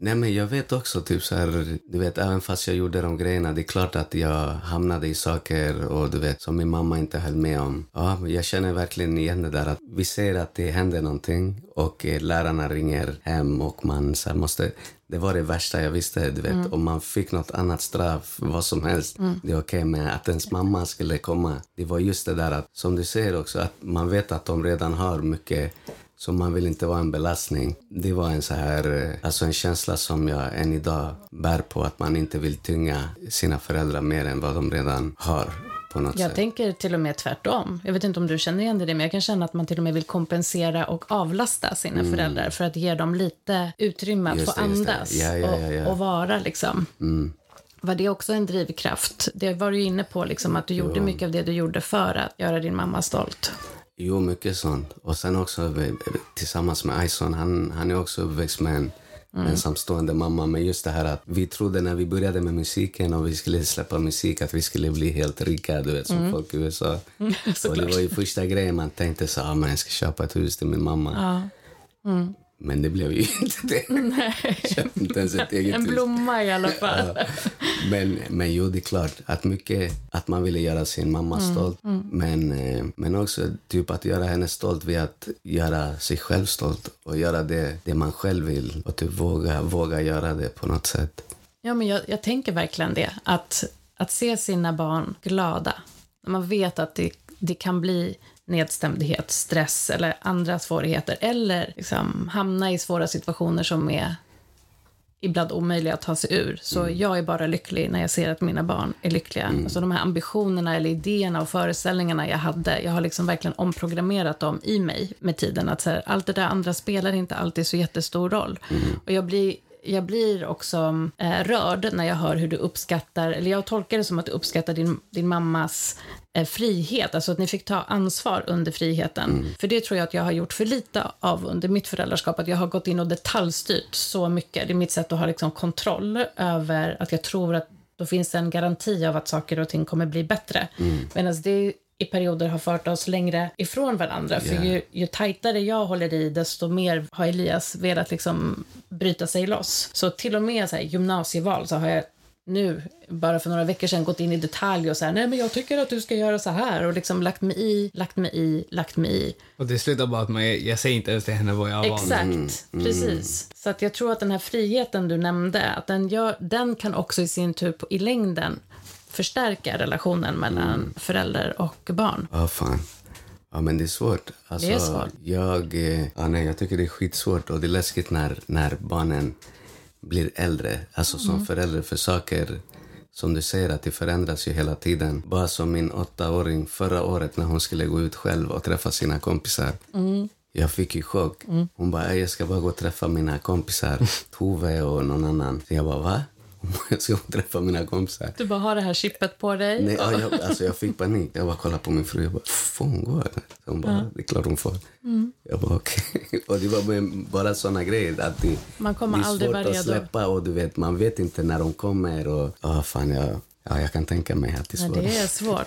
Nej men jag vet också typ så här, du vet även fast jag gjorde de grejerna, det är klart att jag hamnade i saker och du vet som min mamma inte höll med om. Ja, jag känner verkligen igen det där att vi ser att det händer någonting och eh, lärarna ringer hem och man så här, måste det var det värsta jag visste, du vet. Om man fick något annat straff, vad som helst, det är okej. Men att ens mamma skulle komma, det var just det där att, som du säger också, att man vet att de redan har mycket så man vill inte vara en belastning. Det var en så här, eh, alltså en känsla som jag än idag bär på, att man inte vill tynga sina föräldrar mer än vad de redan har på något Jag sätt. tänker till och med tvärtom. Jag vet inte om du känner igen det, men jag kan känna att man till och med vill kompensera och avlasta sina föräldrar för att ge dem lite utrymme att Mm. Just få det, andas Ja, ja, ja. Och, och vara liksom. Mm. Var det också en drivkraft? Det var du inne på, liksom, att du gjorde mycket av det du gjorde för att göra din mamma stolt. Jo, mycket sånt. Och sen också eh, tillsammans med Ison, han, han är också uppväxt med en ensamstående mamma. Men just det här att vi trodde när vi började med musiken och vi skulle släppa musik att vi skulle bli helt rika, du vet, som folk i USA. och det var ju första grejen man tänkte så, ah, men jag ska köpa ett hus till min mamma. Ja. Men det blev ju inte det. Jag köpte inte ens ett eget En blomma i alla fall. Men, men jo, det är klart att mycket att man ville göra sin mamma stolt. Men, eh, men också typ att göra henne stolt vid att göra sig själv stolt och göra det, det man själv vill och typ våga, våga göra det på något sätt. Ja, men jag, jag tänker verkligen det. Att, att se sina barn glada. När man vet att det, det kan bli nedstämdhet, stress eller andra svårigheter. Eller liksom hamna i svåra situationer som är ibland omöjliga att ta sig ur. Så jag är bara lycklig när jag ser att mina barn är lyckliga. Alltså de här ambitionerna eller idéerna och föreställningarna jag hade, jag har liksom verkligen omprogrammerat dem i mig med tiden. Att så här, allt det där andra spelar inte alltid så jättestor roll. Och jag blir jag blir också eh, rörd när jag hör hur du uppskattar, eller jag tolkar det som att du uppskattar din, din mammas eh, frihet, alltså att ni fick ta ansvar under friheten. För det tror jag att jag har gjort för lite av under mitt föräldraskap, att jag har gått in och detaljstyrt så mycket. Det är mitt sätt att ha liksom kontroll över att jag tror att då finns det en garanti av att saker och ting kommer bli bättre. Medan det i perioder har fört oss längre ifrån varandra. För Ja. ju, ju tajtare jag håller i, desto mer har Elias velat liksom bryta sig loss. Så till och med så här, gymnasieval så har jag nu, bara för några veckor sedan, gått in i detalj och så här, nej men jag tycker att du ska göra så här och liksom lagt mig i, lagt mig i, lagt mig i. Och det slutar bara att man, jag säger inte ens till henne vad jag har. Exakt, precis. Så att jag tror att den här friheten du nämnde, att den, gör, den kan också i sin tur på, i längden förstärka relationen mellan förälder och barn. Ja, fan. Ja, men det är svårt. Alltså, Det är svårt. Jag, eh, ja, nej, jag tycker det är skitsvårt och det är läskigt när, när barnen blir äldre. Alltså som förälder, för saker som du säger att det förändras ju hela tiden. Bara som min åttaåring förra året när hon skulle gå ut själv och träffa sina kompisar. Jag fick ju chock. Hon bara, "Nej, jag ska bara gå och träffa mina kompisar. Tove och någon annan. Så jag bara, va? Jag ska träffa mina kompisar. Du bara har det här chippet på dig. Nej, ja, jag, alltså jag fick panik. Jag bara kollade på min fru. Jag bara, får hon gå? eller?" Så hon bara, det är klart hon får. Mm. Jag bara, okej. Och det var bara- såna grejer. Att det, Man kommer det är svårt att släppa och du vet, man vet inte när de kommer. Och, ja, fan, jag, ja, jag kan tänka mig att det är svårt. det är svårt.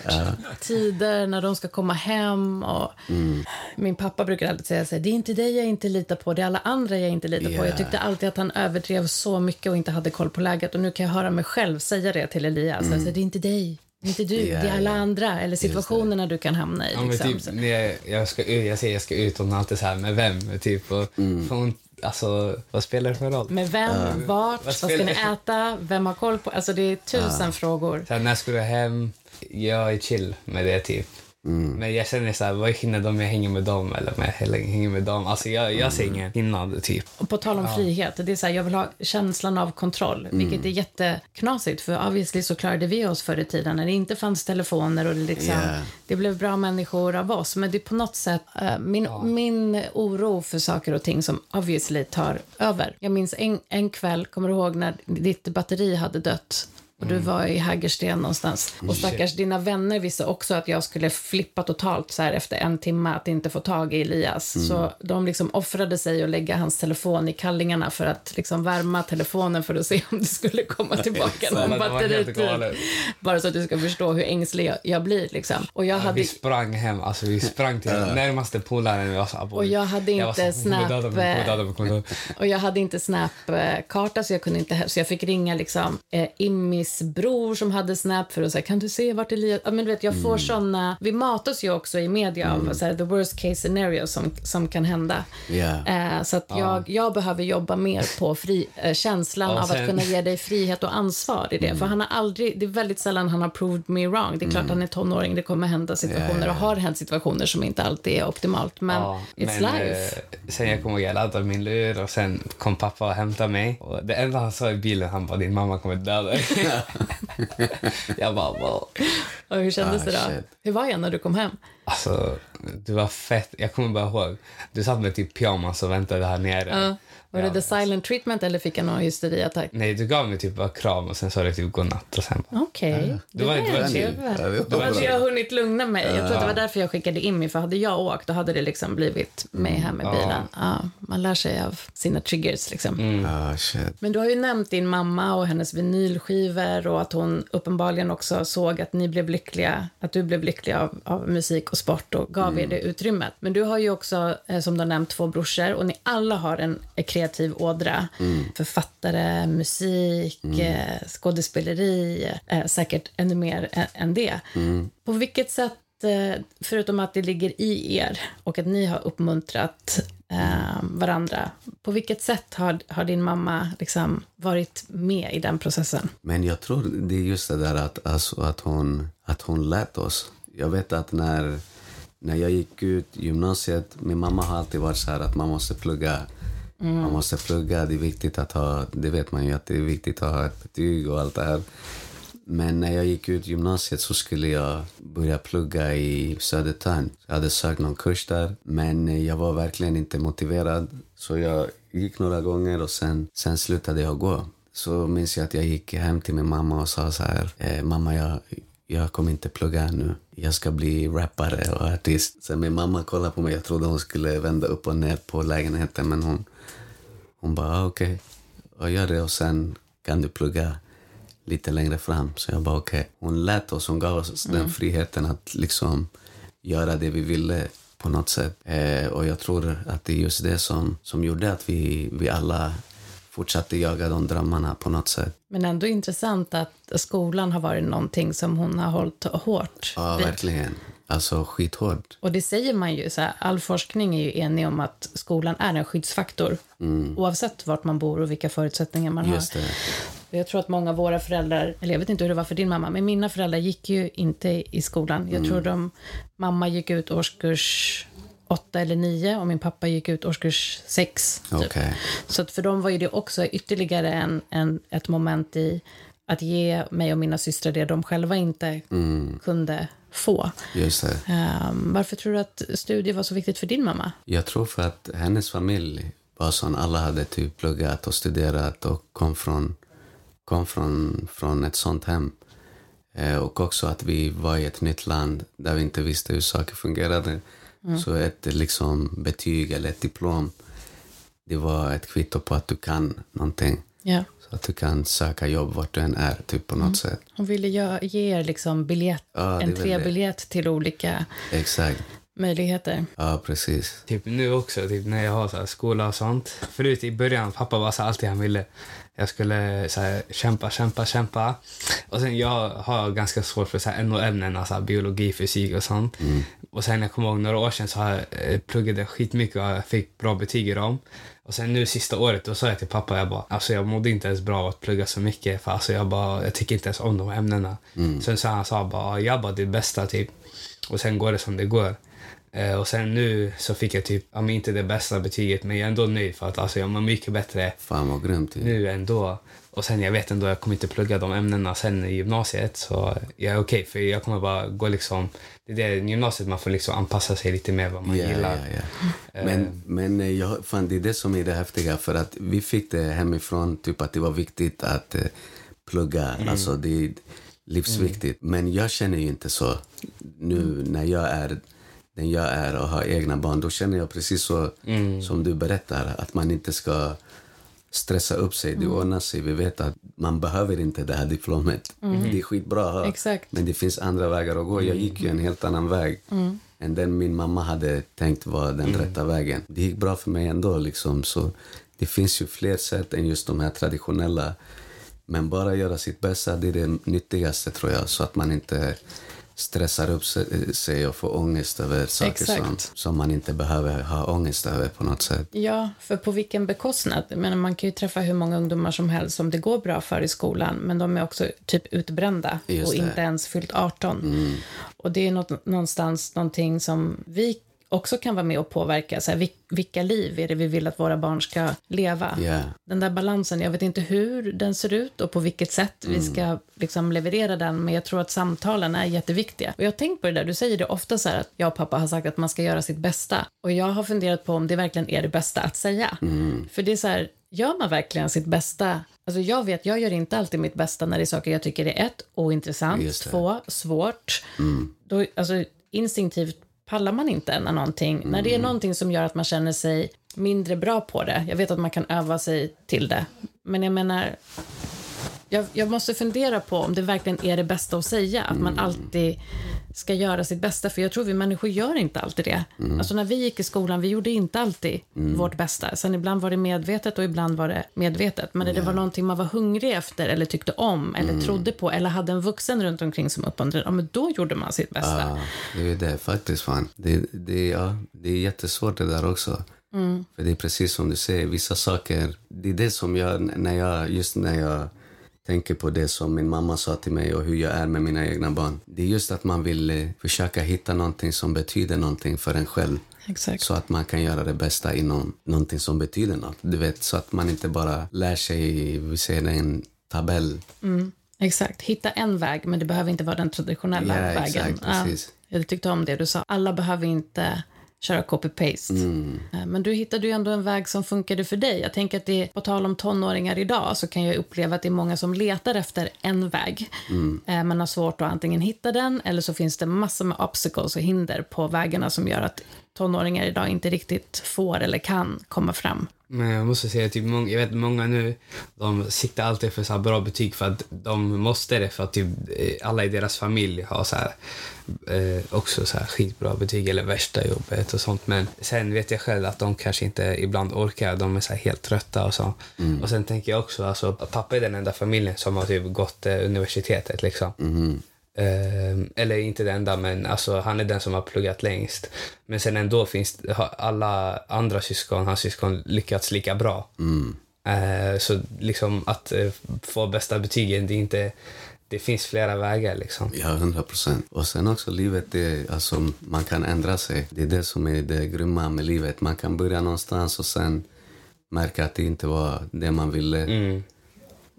Tider när de ska komma hem. Och Mm. Min pappa brukar alltid säga så här, det är inte dig jag inte litar på, det är alla andra jag inte litar på. Ja. Jag tyckte alltid att han överdrev så mycket och inte hade koll på läget. Och nu kan jag höra mig själv säga det till Elias. Mm. Alltså, det är inte dig, det är inte du, Ja, det är alla ja. andra. Eller situationerna du kan hamna i. Ja, Liksom. typ, när jag, jag, ska, ut- jag säger jag ska ut och hon är alltid så här, med vem? Typ, och, hon, alltså, vad spelar det för roll? Med vem, vart, Vad vad ska ni äta, vem har koll på... Alltså det är tusen frågor. Så här, när ska du hem? Jag är chill med det, typ. Men jag känner så här, vad är skillnaden om jag hänger med dem eller om jag hänger med dem? Alltså, jag, jag ser ingen skillnad, typ. Och på tal om frihet, det är så här, jag vill ha känslan av kontroll, vilket är jätteknasigt för obviously så klarade vi oss förr i tiden när det inte fanns telefoner och det, liksom, Ja. det blev bra människor av oss. Men det är på något sätt eh, min, min oro för saker och ting som obviously tar över. Jag minns en, en kväll, kommer du ihåg när ditt batteri hade dött? Och du var i Hägersten någonstans. Och stackars dina vänner visste också att jag skulle flippa totalt så här efter en timme att inte få tag i Elias. Så de liksom offrade sig och lägga hans telefon i kallingarna för att liksom värma telefonen för att se om det skulle komma tillbaka Så någon batteritid. Bara så att du ska förstå hur ängslig jag, jag blir liksom. Och jag hade... Vi sprang hem, alltså vi sprang till närmaste polaren. Jag, sa, Och jag hade jag inte så, "Hon kommer döda mig, hon kommer döda mig, hon kommer döda mig." Och jag hade inte Snap-karta så jag kunde inte, så jag fick ringa liksom eh, Immis bror som hade Snap för att säga kan du se vart Elias, ja men du vet jag får såna, vi matas ju också i media av så här, the worst case scenario som, som kan hända. Ja. Eh, så att jag, jag behöver jobba mer på fri, eh, känslan Ja, av sen- att kunna ge dig frihet och ansvar i det. För han har aldrig, det är väldigt sällan han har proved me wrong. Det är klart han är tonåring, det kommer hända situationer och har hänt situationer som inte alltid är optimalt. Men Ja, it's men, life. eh, sen jag kommer ihåg, jag laddade min lur och sen kom pappa och hämtade mig. Och det enda han sa i bilen, han bara din mamma kommer döda dig. jag bara, wow. Och hur kändes Ah, det då? shit. Hur var jag när du kom hem? Alltså, du var fett. Jag kommer bara ihåg, du satt med typ pyjamas och väntade här nere. Ja. Var Ja, det the silent treatment eller fick jag någon hysteriattack? Nej, du gav mig typ bara kram och sen sa du typ godnatt och sen Okej. Det var- det var chill. trevligt. Ja, det var Då hade jag hunnit lugna mig. Jag tror att det var därför jag skickade in mig. För hade jag åkt, då hade det liksom blivit mig hem i bilen. Ja, man lär sig av sina triggers liksom. Ah, shit. Men du har ju nämnt din mamma och hennes vinylskivor och att hon uppenbarligen också såg att ni blev lyckliga, att du blev lycklig av, av musik och sport och gav er det utrymmet. Men du har ju också, eh, som du har nämnt, två brorsor och ni alla har en kreativ ådra. Författare, musik, eh, skådespeleri, eh, säkert ännu mer än det. På vilket sätt eh, förutom att det ligger i er och att ni har uppmuntrat eh, varandra, på vilket sätt har, har din mamma liksom varit med i den processen? Men jag tror det är just det där att, alltså, att, hon, att hon lät oss. Jag vet att när, när jag gick ut gymnasiet, min mamma har alltid varit så här att man måste plugga. Man måste plugga, det är viktigt att ha, det vet man ju att det är viktigt att ha ett betyg och allt det här. Men när jag gick ut gymnasiet så skulle jag börja plugga i Södertörn. Jag hade sökt någon kurs där, men jag var verkligen inte motiverad. Så jag gick några gånger och sen, sen slutade jag gå. Så minns jag att jag gick hem till min mamma och sa så här, eh, mamma jag, jag kommer inte plugga nu. Jag ska bli rappare och artist. Sen min mamma kollade på mig, jag trodde hon skulle vända upp och ner på lägenheten men hon, hon bara, ah, okej, okay. gör det och sen kan du plugga lite längre fram. Så jag bara okej. Hon lät oss, hon gav oss den friheten att liksom göra det vi ville på något sätt. Eh, och jag tror att det är just det som, som gjorde att vi, vi alla fortsatte jaga de drömmarna på något sätt. Men ändå intressant att skolan har varit någonting som hon har hållit hårt Ja, vid. verkligen. Alltså skithårt. Och det säger man ju, så här, all forskning är ju enig om att skolan är en skyddsfaktor. Oavsett vart man bor och vilka förutsättningar man Mm. Just har. det. Jag tror att många av våra föräldrar, eller jag vet inte hur det var för din mamma, men mina föräldrar gick ju inte i skolan. Jag Mm. tror de, mamma gick ut årskurs åtta eller nio och min pappa gick ut årskurs sex. Typ. Okej. Så för dem var ju det också ytterligare en, en, ett moment i att ge mig och mina systrar det de själva inte Mm. kunde få. Ehm, varför tror du att studier var så viktigt för din mamma? Jag tror för att hennes familj var sån. Alla hade typ pluggat och studerat och kom från, kom från, från ett sånt hem. Eh, och också att vi var i ett nytt land där vi inte visste hur saker fungerade. Så ett liksom, betyg eller ett diplom, det var ett kvitto på att du kan någonting. Ja. Så att du kan söka jobb vart du än är, typ på något sätt. Hon ville ge, er liksom biljett, Ja, väl entrébiljett till olika Exakt. möjligheter. Ja, precis. Typ nu också, typ när jag har så här skola och sånt. Förut i början, pappa var så alltid han ville. Jag skulle så här, kämpa, kämpa, kämpa. Och sen jag har ganska svårt för så här NO-ämnen, alltså biologi, fysik och sånt. Och sen jag kommer ihåg några år sedan så har jag eh, pluggade skitmycket och jag fick bra betyg i dem. Och sen nu sista året då sa jag till pappa, jag bara, alltså jag mådde inte ens bra av att plugga så mycket för alltså jag bara, jag tycker inte ens om de här ämnena. Sen så han sa bara, jag bara ditt bästa typ. Och sen går det som det går. Eh, och sen nu så fick jag typ, ja inte det bästa betyget men jag är ändå nöjd för att alltså jag mår mycket bättre Fan vad grymt. ju. nu ändå. Och sen jag vet ändå, jag kommer inte plugga de ämnena sen i gymnasiet så jag är okej för jag kommer bara gå liksom, det är det gymnasiet man får liksom anpassa sig lite mer vad man Ja, gillar. ja, ja. Men, men eh, jag, fan, det är det som är det häftiga. För att vi fick det hemifrån, typ att det var viktigt att eh, plugga. Alltså det är livsviktigt. Men jag känner ju inte så. Nu när jag är den jag är och har egna barn, då känner jag precis så som du berättar. Att man inte ska stressa upp sig. Det ordnar sig. Vi vet att man behöver inte det här diplomet. Det är skitbra att ha. Exakt. Men det finns andra vägar att gå. Jag gick ju en helt annan väg än den min mamma hade tänkt var den rätta vägen. Det gick bra för mig ändå. Liksom. Så det finns ju fler sätt än just de här traditionella. Men bara göra sitt bästa, det är det nyttigaste tror jag. Så att man inte stressar upp sig- sig och får ångest över saker som, Exakt. som man inte behöver ha ångest över på något sätt. Ja, för på vilken bekostnad? Men man kan ju träffa hur många ungdomar som helst som det går bra för i skolan, men de är också typ utbrända Just och det. Mm. inte ens fyllt 18. Och det är något, någonstans någonting som vi också kan vara med och påverka. Så här, vil- vilka liv är det vi vill att våra barn ska leva? Ja. Den där balansen, jag vet inte hur den ser ut och på vilket sätt vi ska liksom leverera den, men jag tror att samtalen är jätteviktiga. Och jag har tänkt på det där, du säger det ofta så att jag och pappa har sagt att man ska göra sitt bästa. Och jag har funderat på om det verkligen är det bästa att säga. För det är så här, gör man verkligen sitt bästa? Alltså jag vet, jag gör inte alltid mitt bästa när det är saker jag tycker är ett, ointressant, två, svårt. Då, alltså instinktivt pallar man inte när någonting, när det är någonting som gör att man känner sig mindre bra på det. Jag vet att man kan öva sig till det. Men jag menar, jag, jag måste fundera på om det verkligen är det bästa att säga. Att man alltid ska göra sitt bästa. För jag tror vi människor gör inte alltid det. Alltså när vi gick i skolan, vi gjorde inte alltid vårt bästa. Sen ibland var det medvetet och ibland var det medvetet. Men när det var någonting man var hungrig efter eller tyckte om eller trodde på eller hade en vuxen runt omkring som uppmuntrade, ja men då gjorde man sitt bästa. Ja, det är det faktiskt. Fan. Det, det, ja, det är jättesvårt det där också. För det är precis som du säger, vissa saker, det är det som jag, när jag, just när jag tänker på det som min mamma sa till mig och hur jag är med mina egna barn. Det är just att man vill eh, försöka hitta någonting som betyder någonting för en själv. Exakt. Så att man kan göra det bästa inom någonting som betyder något. Du vet, så att man inte bara lär sig, vi säger en tabell. Exakt. Hitta en väg, men det behöver inte vara den traditionella Ja, vägen. exakt, precis. Ja, jag tyckte om det du sa. Alla behöver inte köra copy-paste. Mm. Eh, Men du hittade ju ändå en väg som funkade för dig. Jag tänker att det, på tal om tonåringar idag, så kan jag uppleva att det är många som letar efter en väg. Mm. Eh, Man har svårt att antingen hitta den, eller så finns det massor med obstacles och hinder på vägarna som gör att tonåringar idag inte riktigt får eller kan komma fram. Men jag måste säga, typ, många, jag vet många nu, de siktar alltid för så bra betyg för att de måste det för att typ, eh, alla i deras familj har så här, eh, också så här skitbra betyg eller värsta jobbet och sånt. Men sen vet jag själv att de kanske inte ibland orkar, de är så helt trötta och så. Och sen tänker jag också, alltså, att pappa är den enda familjen som har typ gått eh, universitetet liksom. Eh, eller inte den enda, men alltså, han är den som har pluggat längst. Men sen ändå finns har alla andra syskon, hans syskon, lyckats lika bra. Eh, så liksom att eh, få bästa betygen, det inte... Det finns flera vägar liksom. Ja, hundra procent. Och sen också livet, det, alltså, man kan ändra sig. Det är det som är det grymma med livet. Man kan börja någonstans och sen märka att det inte var det man ville Mm.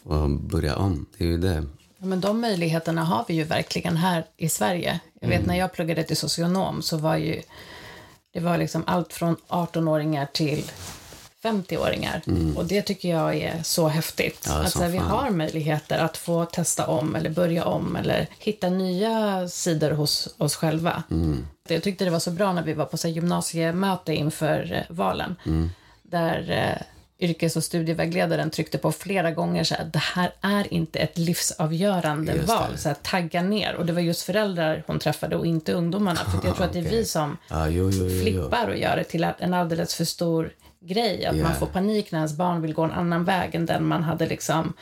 och börja om. Det är ju det. Ja, men de möjligheterna har vi ju verkligen här i Sverige. Jag vet när jag pluggade till socionom så var ju det var liksom allt från 18-åringar till 50-åringar. Och det tycker jag är så häftigt. Ja, att så här, vi har möjligheter att få testa om eller börja om eller hitta nya sidor hos oss själva. Jag tyckte det var så bra när vi var på så här, gymnasiemöte inför eh, valen. Där eh, yrkes och studievägledaren tryckte på flera gånger så här, det här är inte ett livsavgörande val. Så här, tagga ner. Och det var just föräldrar hon träffade och inte ungdomarna. För jag tror att det är vi som Ja, jo, jo, jo, flippar och gör det till en alldeles för stor grej. Att Ja. man får panik när ens barn vill gå en annan väg än den man hade liksom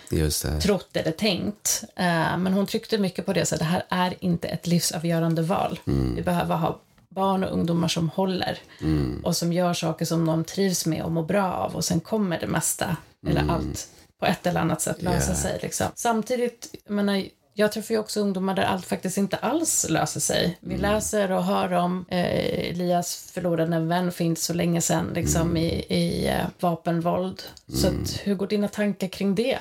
trott eller tänkt. Eh, men hon tryckte mycket på det, så det här är inte ett livsavgörande val. Mm. Vi behöver ha barn och ungdomar som håller Mm. och som gör saker som de trivs med och mår bra av och sen kommer det mesta, eller allt, på ett eller annat sätt lösa Mm. Ja. sig. Liksom. Samtidigt, jag menar, jag träffar ju också ungdomar där allt faktiskt inte alls löser sig. Vi Mm. läser och hör om eh, Elias förlorade en vän för inte så länge sedan liksom, Mm. i, i eh, vapenvåld. Så att, hur går dina tankar kring det?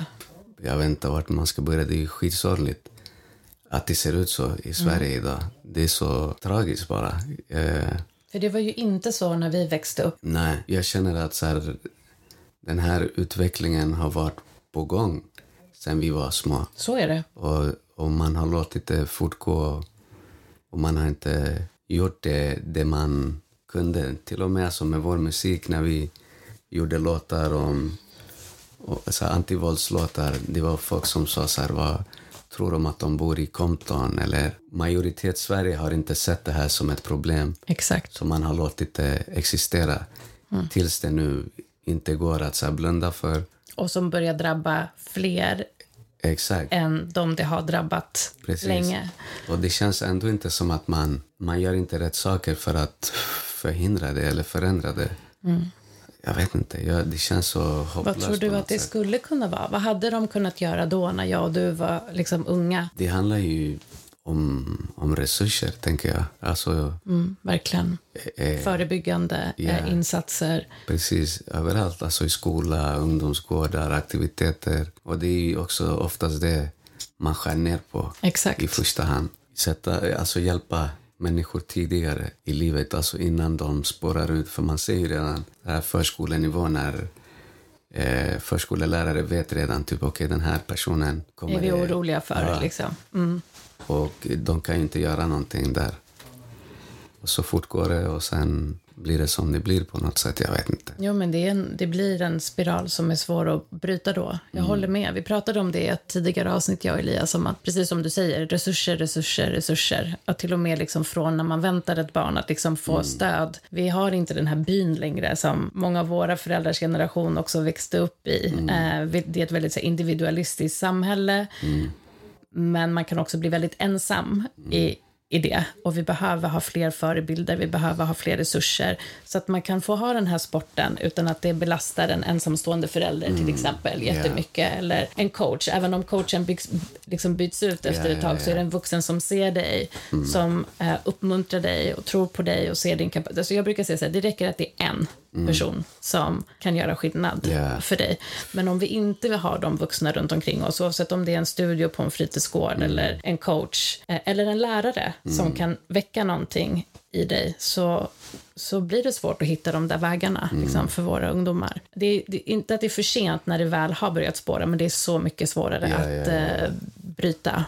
Jag vet inte vart man ska börja. Det är skitsorgligt att det ser ut så i Sverige idag. Det är så tragiskt bara. Eh, För det var ju inte så när vi växte upp. nej, jag känner att så här, den här utvecklingen har varit på gång sen vi var små. Så är det. Och, och man har låtit det fortgå och man har inte gjort det, det man kunde. Till och med som med vår musik när vi gjorde låtar om och, så här, antivåldslåtar. Det var folk som sa så här, vad tror de att de bor i Compton? Eller majoritet Sverige har inte sett det här som ett problem. Exakt. Så man har låtit det existera tills det nu inte går att så blunda för. Och som börjar drabba fler Exakt. än de det har drabbat Precis. länge. Och det känns ändå inte som att man, man gör inte rätt saker för att förhindra det eller förändra det. Jag vet inte, jag, det känns så hopplöst. Vad tror du att det sätt. skulle kunna vara? Vad hade de kunnat göra då när jag och du var liksom unga? Det handlar ju om, om resurser, tänker jag. Alltså, Mm, verkligen. eh, Förebyggande ja. eh, insatser. precis överallt. Alltså i skola, ungdomsgårdar, aktiviteter. Och det är ju också oftast det man skär ner på Exakt. i första hand. Sätta, alltså hjälpa människor tidigare i livet, alltså innan de spårar ut. För man ser ju redan här förskolenivån när eh, förskolelärare vet redan typ okej den här personen kommer... är vi oroliga för. Ja. Liksom. Mm. Och de kan ju inte göra någonting där. Och så fort går det och sen blir det som det blir på något sätt. Jag vet inte. Jo, men det, är en, det blir en spiral som är svår att bryta då. Jag håller med. Vi pratade om det i ett tidigare avsnitt, jag och Elias, om att precis som du säger, resurser, resurser, resurser. Att till och med liksom från när man väntar ett barn att liksom få stöd. Vi har inte den här byn längre som många av våra föräldrars generation också växte upp i. Eh, vi- det är ett väldigt så individualistiskt samhälle. Men man kan också bli väldigt ensam i, i det. Och vi behöver ha fler förebilder, vi behöver ha fler resurser. Så att man kan få ha den här sporten utan att det belastar en ensamstående förälder till exempel jättemycket. Eller en coach, även om coachen byggs, liksom byts ut efter Ja, ett tag ja, så är det en vuxen som ser dig, som eh, uppmuntrar dig och tror på dig och ser din kapacitet. Alltså jag brukar säga så här, det räcker att det är en person som kan göra skillnad för dig. Men om vi inte har de vuxna runt omkring oss, oavsett om det är en studio på en fritidsgård eller en coach eh, eller en lärare som kan väcka någonting i dig, så, så blir det svårt att hitta de där vägarna liksom, för våra ungdomar. Det är, det är inte att det är för sent när det väl har börjat spåra, men det är så mycket svårare Ja, att ja, ja. eh, bryta.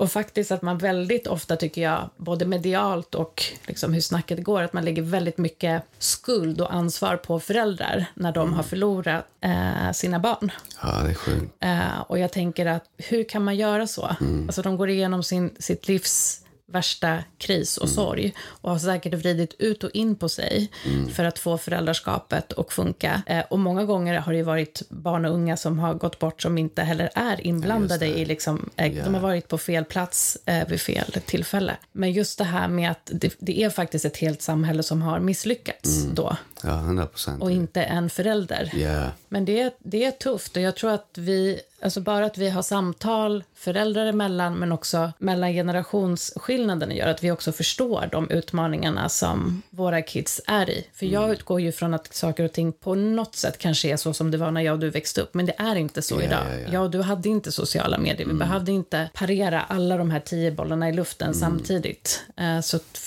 Och faktiskt att man väldigt ofta, tycker jag, både medialt och liksom hur snacket går, att man lägger väldigt mycket skuld och ansvar på föräldrar när de har förlorat eh, sina barn. Ja, det är sjukt. Eh, och jag tänker att hur kan man göra så? Alltså de går igenom sin, sitt livs värsta kris och sorg och har säkert vridit ut och in på sig för att få föräldraskapet att funka. Eh, och många gånger har det varit barn och unga som har gått bort som inte heller är inblandade i liksom, eh, de har varit på fel plats eh, vid fel tillfälle. Men just det här med att det, det är faktiskt ett helt samhälle som har misslyckats då Ja, hundra procent. och inte en förälder. Ja. Men det, det är tufft och jag tror att vi, alltså bara att vi har samtal föräldrar emellan men också mellan generationsskillnaden gör att vi också förstår de utmaningarna som våra kids är i. För jag utgår ju från att saker och ting på något sätt kanske är så som det var när jag och du växte upp, men det är inte så Ja, idag. ja. Jag och du hade inte sociala medier, vi behövde inte parera alla de här tio bollarna i luften samtidigt. Eh, Så att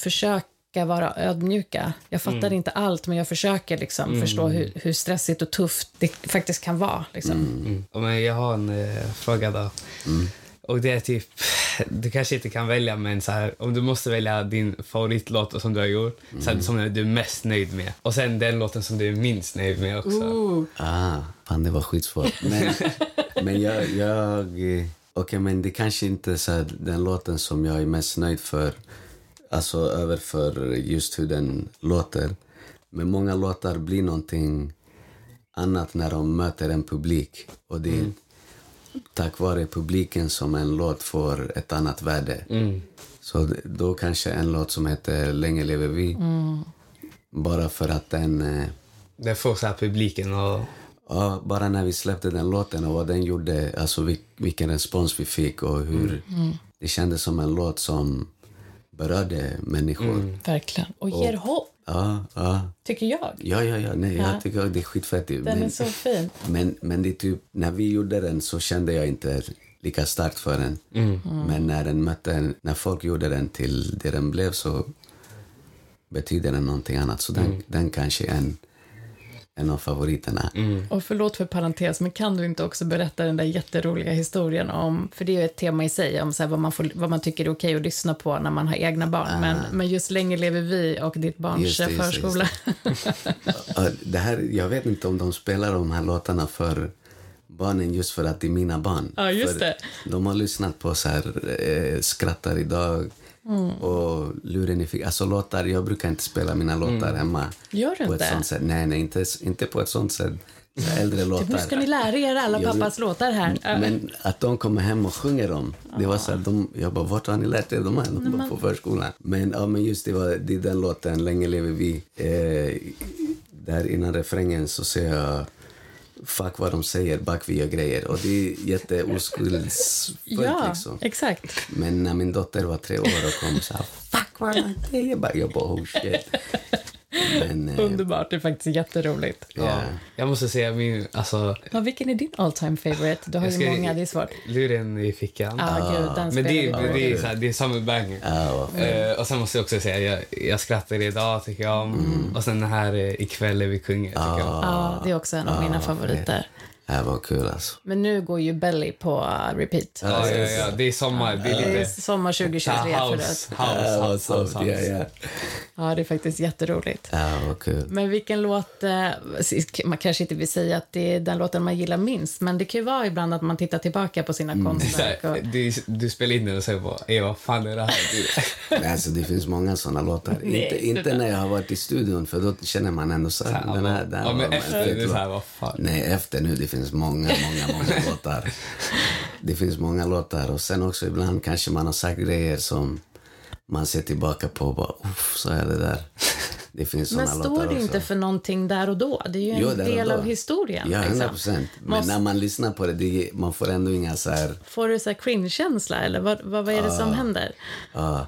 försök vara ödmjuka. Jag fattar inte allt, men jag försöker liksom förstå hur, hur stressigt och tufft det faktiskt kan vara. Liksom. Mm. Men jag har en eh, fråga då. Och det är typ, du kanske inte kan välja men så här, om du måste välja din favoritlåt som du har gjort, så här, som du är mest nöjd med. Och sen den låten som du är minst nöjd med också. Ah, fan det var skitsvårt. Men, men jag... jag eh, Okej, men det kanske inte är så här, den låten som jag är mest nöjd för. Alltså över för just hur den låter. Men många låtar blir någonting annat när de möter en publik. Och det är tack vare publiken som en låt får ett annat värde. Så d- då kanske en låt som heter Länge lever vi. Bara för att den... Eh, Den får så här publiken och... Ja, bara när vi släppte den låten och vad den gjorde, alltså vil- vilken respons vi fick och hur det kändes som en låt som berörde människor. Verkligen. Och ger hopp, Ja, ja, tycker jag. ja, ja, ja, nej, Ja. jag tycker det är skitfett. Den Men, är så fin. men, men det typ, när vi gjorde den så kände jag inte lika starkt för den. Men när den mötte, när folk gjorde den till det den blev så betyder den någonting annat. Så den, den kanske är en, en av favoriterna. Och förlåt för parentes, men kan du inte också berätta den där jätteroliga historien om, för det är ju ett tema i sig, om så här vad, man får, vad man tycker är okej att lyssna på när man har egna barn. Men, men just Länge lever vi och ditt barns Just det, just det, just förskola. Ja, det här, jag vet inte om de spelar de här låtarna för barnen just för att det är mina barn. Ja, just för det. De har lyssnat på så här, eh, Skrattar idag Mm. och Luren i fick, Alltså låtar, jag brukar inte spela mina låtar hemma. Mm. Gör du på inte? Ett sånt sätt. Nej, nej, inte, inte på ett sånt sätt. Äldre låtar. Nu ska ni lära er alla Jag pappas låtar här. Men att de kommer hem och sjunger dem. Det var så här, de, jag bara, vart har ni lärt er de här? De bara, på förskolan. Men, ja, men just det, var, det är den låten, Länge lever vi. Eh, där innan refrängen så säger jag Fuck vad de säger, back vi gör grejer. Och det är jätteoskuldsfullt ja, liksom. exakt. Men när min dotter var tre år och kom så här, fuck vad de säger. Jag bara oh shit. Men, eh, Underbart, det är faktiskt jätteroligt. ja. Jag måste säga min, alltså... Ja, vilken är din all time favorite? Du har ju ska- många, det är svårt. Luren i fickan. Ja, gud, den Men spelar det, på. det, är så här, det är samma banger. Vad Eh, och sen måste jag också säga, jag, jag skrattar idag tycker jag om. Och sen den här eh, Ikväll är vi kungar tycker jag om. Ja, det är också en av mina favoriter. Det här var kul alltså. Men nu går ju Belly på uh, repeat. Ja, ja, ja, det är sommar. Det är Det är sommar så 2023 här för house, det. house, Ja, house, så, house, ja, house. Ja. Det är faktiskt jätteroligt. ja, vad kul. Men vilken låt, eh, man kanske inte vill säga att det är den låten man gillar minst, men det kan ju vara ibland att man tittar tillbaka på sina så konstverk. Och, du, du spelar in den och säger bara, vad fan är det här? Nej, Alltså, det finns många såna låtar. Nej, inte, inte när jag har varit i studion, för då känner man ändå så här, den här, den här ja, men var efter, det är så här, vad fan. Nej, efter nu, det finns många, många, många låtar. Det finns många låtar och sen också ibland kanske man har sagt grejer som man ser tillbaka på och bara, uff, så är det där. Det finns såna men låtar står det inte för någonting där och då? Det är ju en Jo, del av historien. Ja, liksom. 100 procent. Men Måste- när man lyssnar på det, det man får ändå inga så här, Får du så här cringe-känsla, eller vad, vad, vad är det som händer? ja,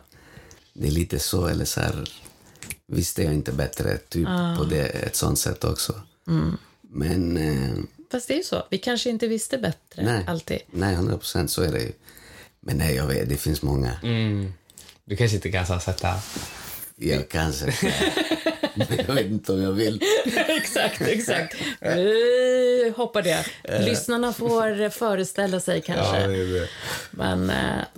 det är lite så, eller så här, visste jag inte bättre, typ Ah. på det, ett sånt sätt också. Mm. Men, eh, Fast det är ju så, vi kanske inte visste bättre nej, alltid. nej, 100 procent så är det ju. Men nej, jag vet, det finns många. Mm. Du kanske inte kan sätta... Jag kan sätta, men jag vet inte om jag vill. exakt, exakt. Vi vi hoppar det. Lyssnarna får föreställa sig kanske. Ja, det är det. Men eh,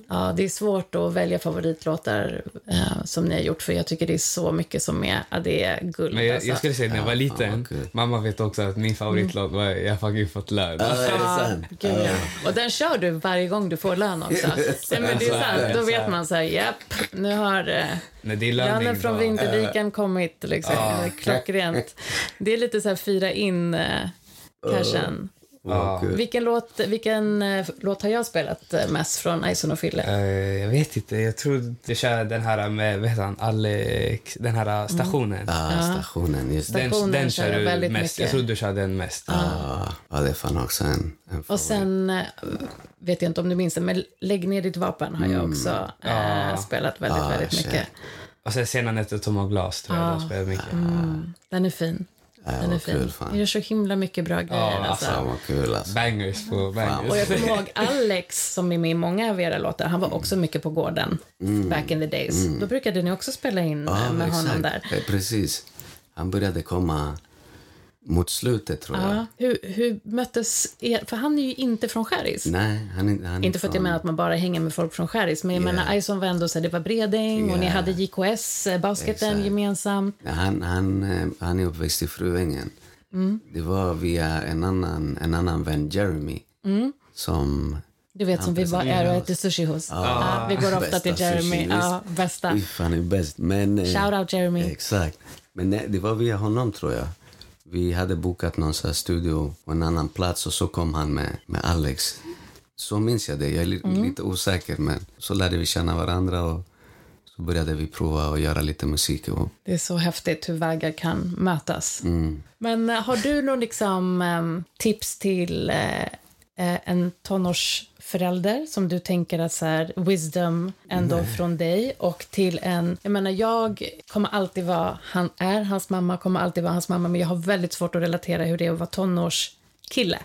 ja, det är svårt att välja favoritlåtar eh, som ni har gjort för jag tycker det är så mycket som är, ja, det är guld. Men jag, alltså. jag skulle säga när jag var liten, kul. mamma vet också att min favoritlåt var Jag fucking fått lön. Ja, är det Ja, sant? gud, ja. Och den kör du varje gång du får lön också. Ja, men det är sant. Då vet man så här, japp, nu har eh, är löning lönen från Vinterviken kommit. Liksom. Ja. Klockrent. Det är lite så här fira in eh, cashen. Kul. Vilken, låt, vilken eh, låt har jag spelat eh, mest från Ison och Fille? Eh, jag vet inte, jag tror jag kör den här med, vad heter han, Alex, den här stationen. Ja, stationen. Just. Den, Stationen den kör jag du väldigt mest. mycket. Jag tror du kör den mest. Ja, ja, det är fan också en, en favorit. Och sen, eh, vet jag inte om du minns det, men Lägg ner ditt vapen har jag också eh, spelat väldigt, Ah, väldigt shit. Och sen Sena nätter, tomma glas tror jag du spelar mycket. Den är fin. Den är kul, fin. Jag gör så himla mycket bra grejer. Ja, alltså. Fan vad kul alltså. Bangers på bangers. Och jag kommer ihåg Alex, som är med i många av era låtar, han var också mycket på gården back in the days. Då brukade ni också spela in eh, med honom där. Eh, Precis. Han började komma mot slutet tror jag. Ja. Hur, hur möttes er? För han är ju inte från Skäris. Nej, han, han Inte för att jag menar att man bara hänger med folk från Skäris, men jag Yeah. menar Ison var ändå så det var Bredäng och ni Yeah. hade JKS, eh, basketen Exakt. gemensamt. Han, han, eh, han är uppväxt i Fruängen. Mm. Det var via en annan, en annan vän, Jeremy, Mm. som... Du vet som vi var är och äter sushi hos. Ja, vi går ofta till Jeremy. visst. bästa. Han är bäst. Men, eh, Shout out Jeremy. Exakt. Men det, det var via honom, tror jag. Vi hade bokat någon studio på en annan plats och så kom han med, med Alex. Så minns jag det. Jag är Mm. lite osäker, men så lärde vi känna varandra och så började vi prova att göra lite musik. Och, Det är så häftigt hur vägar kan mötas. mm. Men eh, har du någon liksom, em, tips till eh, eh, en tonårsförälder som du tänker att så här, wisdom ändå från dig och till en... Jag menar, jag kommer alltid vara... Han är hans mamma, kommer alltid vara hans mamma men jag har väldigt svårt att relatera hur det är att vara tonårskille.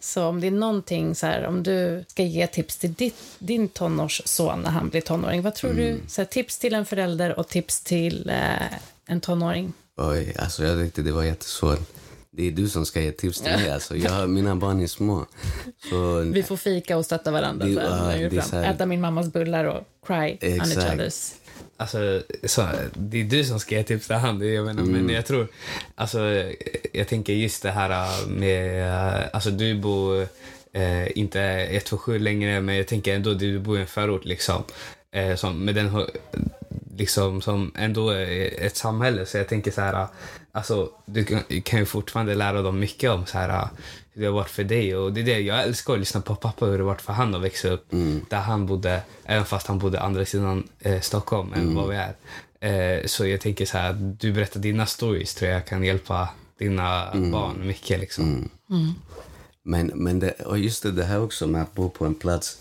Så om det är någonting så här, om du ska ge tips till ditt, din tonårsson när han blir tonåring, vad tror du? Så här, tips till en förälder och tips till eh, en tonåring. oj, alltså jag tyckte det var jättesvårt. Det är du som ska ge tips till mig. Alltså. Jag, mina barn är små. Så, Vi får fika och stötta varandra Det- längre det är fram. så här- Äta min mammas bullar och cry on each Exakt. others. Alltså, så, det är du som ska ge tips till han. det är- Jag menar, Mm. Men jag tror, alltså, jag tänker just det här med, äh, alltså du bor eh, inte 127 längre, men jag tänker ändå du bor i en förort liksom. Eh, som, med den, har- liksom, som ändå är ett samhälle. Så jag tänker så här, alltså du kan, kan ju fortfarande lära dem mycket om så här hur det har varit för dig. Och det är det, jag älskar att lyssna på pappa hur det har varit för han att växa upp där han bodde, även fast han bodde andra sidan eh, Stockholm än vad vi är. Eh, så jag tänker så här, du berättar dina stories tror jag kan hjälpa dina barn mycket. Liksom. Men, men det, och just det, det här också med att bo på en plats.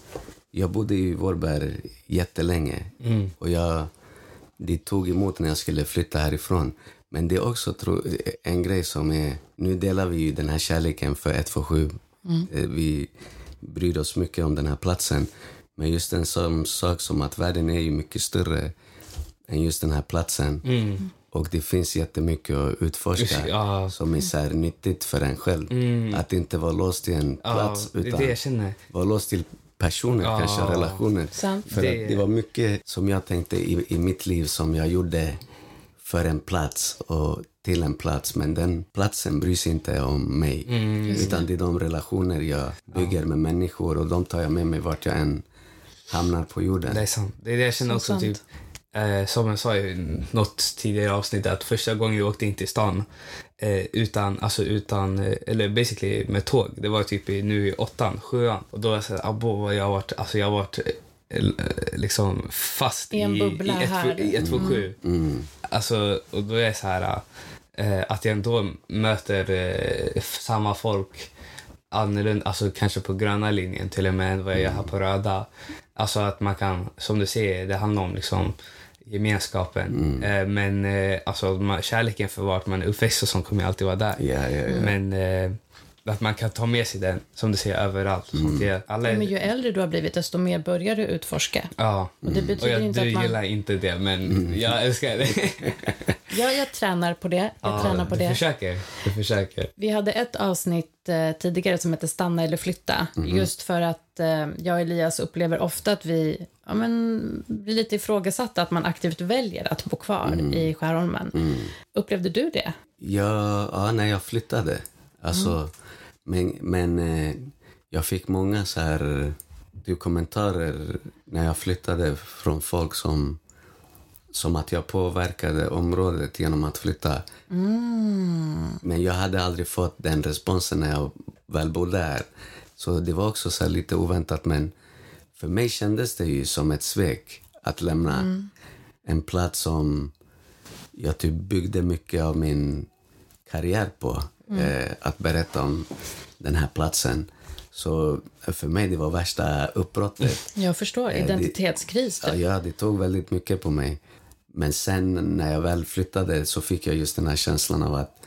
Jag bodde i Vårberg jättelänge. Och jag, det tog emot när jag skulle flytta härifrån. Men det är också tro, en grej som är... Nu delar vi ju den här kärleken för 127. Eh, Vi bryr oss mycket om den här platsen. Men just en sån sak som att världen är ju mycket större än just den här platsen. Och det finns jättemycket att utforska Usch, ja. som är så här nyttigt för en själv. Att inte vara låst till en Ja, plats är utan det vara låst till personer, Ja. kanske relationer. Sant. För Det- att det var mycket som jag tänkte i, i mitt liv som jag gjorde för en plats och till en plats. Men den platsen bryr sig inte om mig. utan det är de relationer jag bygger med människor och de tar jag med mig vart jag än hamnar på jorden. Det är sant. Det är det jag känner Så också. sant. Typ, eh, som jag sa i något tidigare avsnitt, att första gången jag åkte in till stan eh, utan, alltså utan, eh, eller basically med tåg, det var typ i, nu i åttan, sjuan. Och då var jag såhär, abo, vad jag har varit, alltså jag har varit eh, liksom fast I en bubbla i, här. i 127. Mm. Alltså, och då är jag så här eh, att jag ändå möter eh, samma folk annorlunda, alltså kanske på gröna linjen till och med än vad jag har på röda. Alltså att man kan, som du säger, det handlar om liksom gemenskapen. Eh, men eh, alltså man, kärleken för vart man är uppväxt och sånt kommer alltid vara där. Ja, ja, ja. Men eh, att man kan ta med sig den, som du säger, överallt. Mm. Det, alla är, Men ju äldre du har blivit, desto mer börjar du utforska. ja. Och det betyder Och jag, inte du att man... gillar inte det, men Mm. jag älskar det. Ja, jag tränar på det. Jag Ja, tränar på du det. försöker. Du försöker. Vi hade ett avsnitt eh, tidigare som hette Stanna eller flytta. Just för att eh, jag och Elias upplever ofta att vi ja, men, blir lite ifrågasatta att man aktivt väljer att bo kvar i Skärholmen. Upplevde du det? Ja, ja, när jag flyttade. Alltså, Men, men eh, jag fick många så här, typ, kommentarer när jag flyttade från folk som, som att jag påverkade området genom att flytta. Men jag hade aldrig fått den responsen när jag väl bodde här. Så det var också så lite oväntat. Men för mig kändes det ju som ett svek att lämna en plats som jag typ byggde mycket av min karriär på. Eh, att berätta om den här platsen. Så för mig det var värsta uppbrottet. Jag förstår. det- Identitetskris. Ja, Typ. ja, det tog väldigt mycket på mig. Men sen när jag väl flyttade så fick jag just den här känslan av att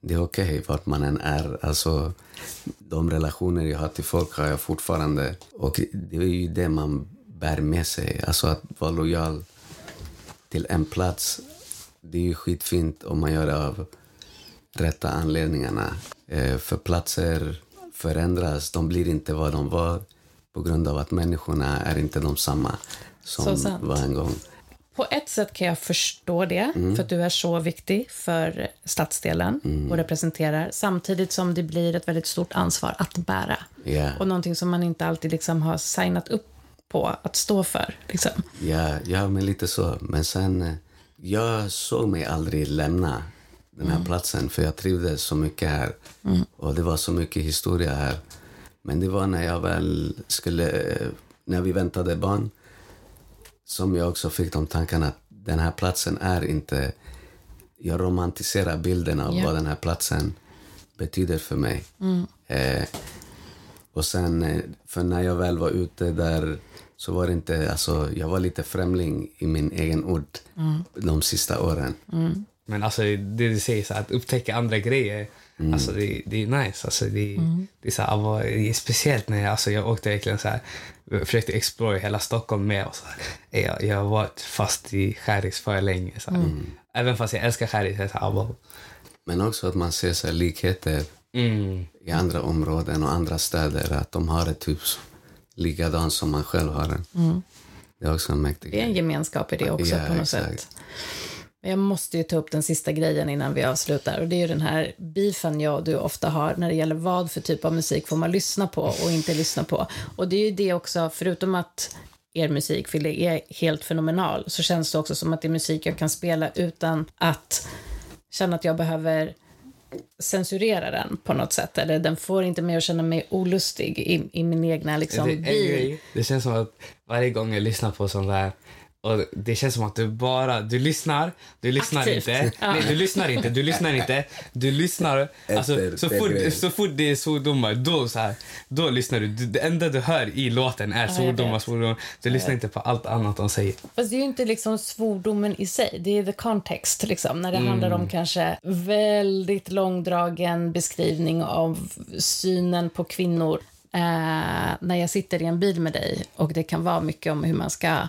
det är okej vart man än är. Alltså, de relationer jag har till folk har jag fortfarande. Och det är ju det man bär med sig. Alltså att vara lojal till en plats. Det är ju skitfint om man gör det av rätta anledningarna. Eh, för platser förändras. De blir inte vad de var på grund av att människorna är inte de samma som var en gång. På ett sätt kan jag förstå det, för att du är så viktig för stadsdelen och representerar, samtidigt som det blir ett väldigt stort ansvar att bära. Ja, Och någonting som man inte alltid liksom har signat upp på att stå för. Liksom. ja, ja, men lite så. Men sen, eh, jag såg mig aldrig lämna den här platsen för jag trivdes så mycket här. Och det var så mycket historia här. Men det var när jag väl skulle, eh, när vi väntade barn, som jag också fick de tankarna att den här platsen är inte... Jag romantiserar bilden av Ja. vad den här platsen betyder för mig. Eh, och sen, eh, för när jag väl var ute där så var det inte, alltså jag var lite främling i min egen ort de sista åren. Men alltså det du säger, så här, att upptäcka andra grejer, alltså det, det är nice. Alltså, det, det, är så här, det är speciellt när jag, alltså, jag åkte verkligen så här, försökte explora hela Stockholm med. Och så här, jag, jag har varit fast i Skärix för länge. Så här. Även fast jag älskar Skärix. Jag är så här, vad- Men också att man ser så här likheter mm, i andra områden och andra städer. Att de har det typ likadant som man själv har det. Det är också en mäktig Det är en gemenskap i det också Ja, på något exakt. sätt. Men Jag måste ju ta upp den sista grejen innan vi avslutar. Och Det är ju den här beefen jag och du ofta har när det gäller vad för typ av musik får man lyssna på och inte lyssna på. Och det är ju det också, förutom att er musik Fille, är helt fenomenal så känns det också som att det är musik jag kan spela utan att känna att jag behöver censurera den på något sätt. Eller den får inte mig att känna mig olustig i, i min egna liksom, det, bil. grej, det känns som att varje gång jag lyssnar på sånt där och det känns som att du bara, du lyssnar, du lyssnar Aktivt. inte. Ja. Nej, du lyssnar inte, du lyssnar inte. Du lyssnar, alltså, så, fort, så fort det är svordomar, då, så här, då lyssnar du. Det enda du hör i låten är svordomar, svordomar. Du lyssnar inte på allt annat de säger. Fast det är ju inte liksom svordomen i sig, det är the context. Liksom, när det handlar om kanske väldigt långdragen beskrivning av synen på kvinnor. Eh, när jag sitter i en bil med dig och det kan vara mycket om hur man ska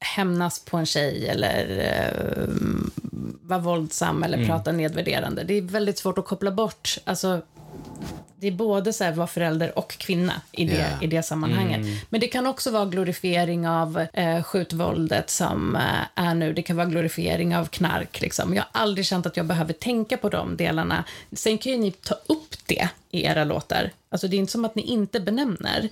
hämnas på en tjej eller eh, vara våldsam eller prata nedvärderande. Det är väldigt svårt att koppla bort. Alltså, det är både så här vara förälder och kvinna i det, Ja. i det sammanhanget. Men det kan också vara glorifiering av eh, skjutvåldet som eh, är nu. Det kan vara glorifiering av knark. Liksom. Jag har aldrig känt att jag behöver tänka på de delarna. Sen kan ju ni ta upp det i era låtar. Alltså det är inte som att ni inte benämner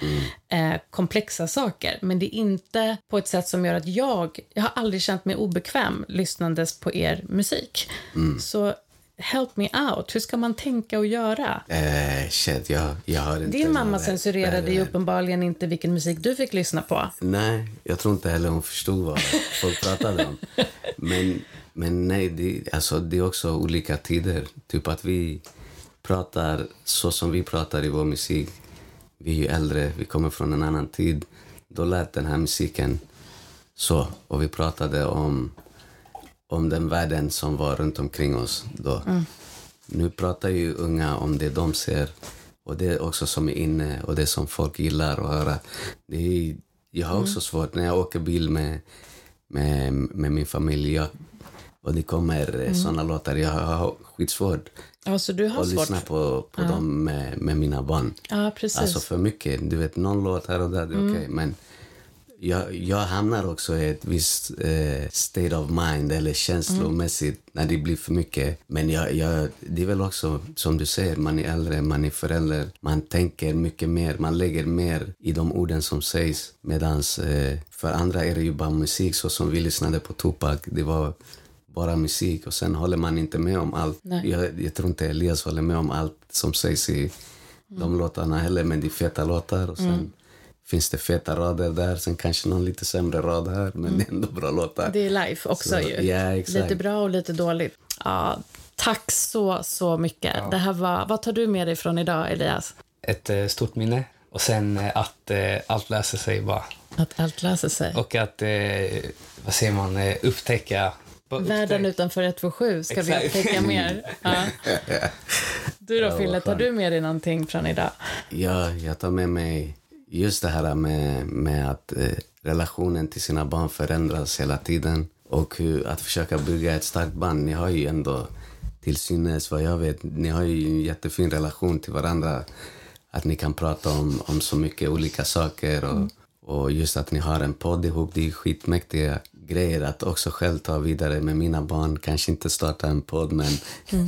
eh, komplexa saker, men det är inte på ett sätt som gör att jag, jag har aldrig känt mig obekväm lyssnandes på er musik. Så help me out, hur ska man tänka och göra? Eh, shit, jag, jag har inte... Din mamma censurerade ju uppenbarligen inte vilken musik du fick lyssna på. Nej, jag tror inte heller hon förstod vad folk pratade om. Men, men nej, det, alltså, det är också olika tider. Typ att vi pratar så som vi pratar i vår musik. Vi är ju äldre, vi kommer från en annan tid. Då lät den här musiken så. Och vi pratade om, om den världen som var runt omkring oss då. Nu pratar ju unga om det de ser och det också som är inne och det som folk gillar att höra. Det är, jag har också svårt när jag åker bil med, med, med min familj jag, och det kommer mm. såna låtar. Jag har skitsvårt Ja, så du har att svårt. lyssna på, på dem med, med mina barn. Ja, precis. Alltså för mycket. Du vet, någon låt här och där, det är okej. Men jag, jag hamnar också i ett visst eh, state of mind eller känslomässigt när det blir för mycket. Men jag, jag, det är väl också som du säger, man är äldre, man är förälder. Man tänker mycket mer, man lägger mer i de orden som sägs. Medan eh, för andra är det ju bara musik, så som vi lyssnade på Tupac. Det var bara musik och sen håller man inte med om allt. Nej. Jag, jag tror inte Elias håller med om allt som sägs i de låtarna heller, men det är feta låtar och sen finns det feta rader där, sen kanske någon lite sämre rad här, men det är ändå bra låtar. Det är life också Så, ju. ja, exakt. Lite bra och lite dåligt. Ja, tack så, så mycket. Det här var, vad tar du med dig från idag, Elias? Ett eh, stort minne. Och sen eh, att eh, allt löser sig bara. Att allt löser sig. Och att, eh, vad säger man, eh, upptäcka... Världen upptäck- utanför 127 ska vi Exakt. upptäcka mer. Ja. Du då, Fille, tar du med dig någonting från idag? Ja, jag tar med mig just det här med, med att eh, relationen till sina barn förändras hela tiden. Och hur, att försöka bygga ett starkt band. Ni har ju ändå, till synes vad jag vet, ni har ju en jättefin relation till varandra. Att ni kan prata om, om så mycket olika saker. Och, och just att ni har en podd ihop, det är skitmäktiga grejer att också själv ta vidare med mina barn. Kanske inte starta en podd, men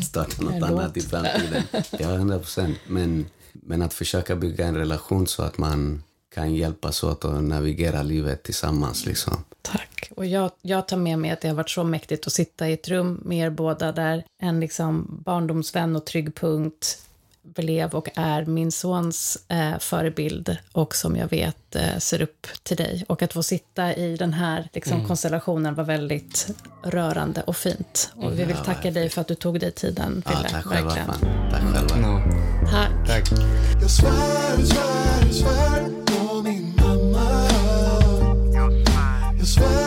starta något annat i framtiden. Ja, 100 procent. Men, men att försöka bygga en relation så att man kan hjälpas åt och navigera livet tillsammans. Liksom. Tack. Och jag, jag tar med mig att det har varit så mäktigt att sitta i ett rum med er båda där en liksom barndomsvän och trygg punkt blev och är min sons eh, förebild och som jag vet eh, ser upp till dig. Och att få sitta i den här liksom, konstellationen var väldigt rörande och fint. Och vi vill Ja, tacka dig för att du tog dig tiden, Ja, Fille. tack själva. Verkligen. Fan. Tack själva. Tack. Tack. Jag svär, svär, svär på min mamma. Jag svär.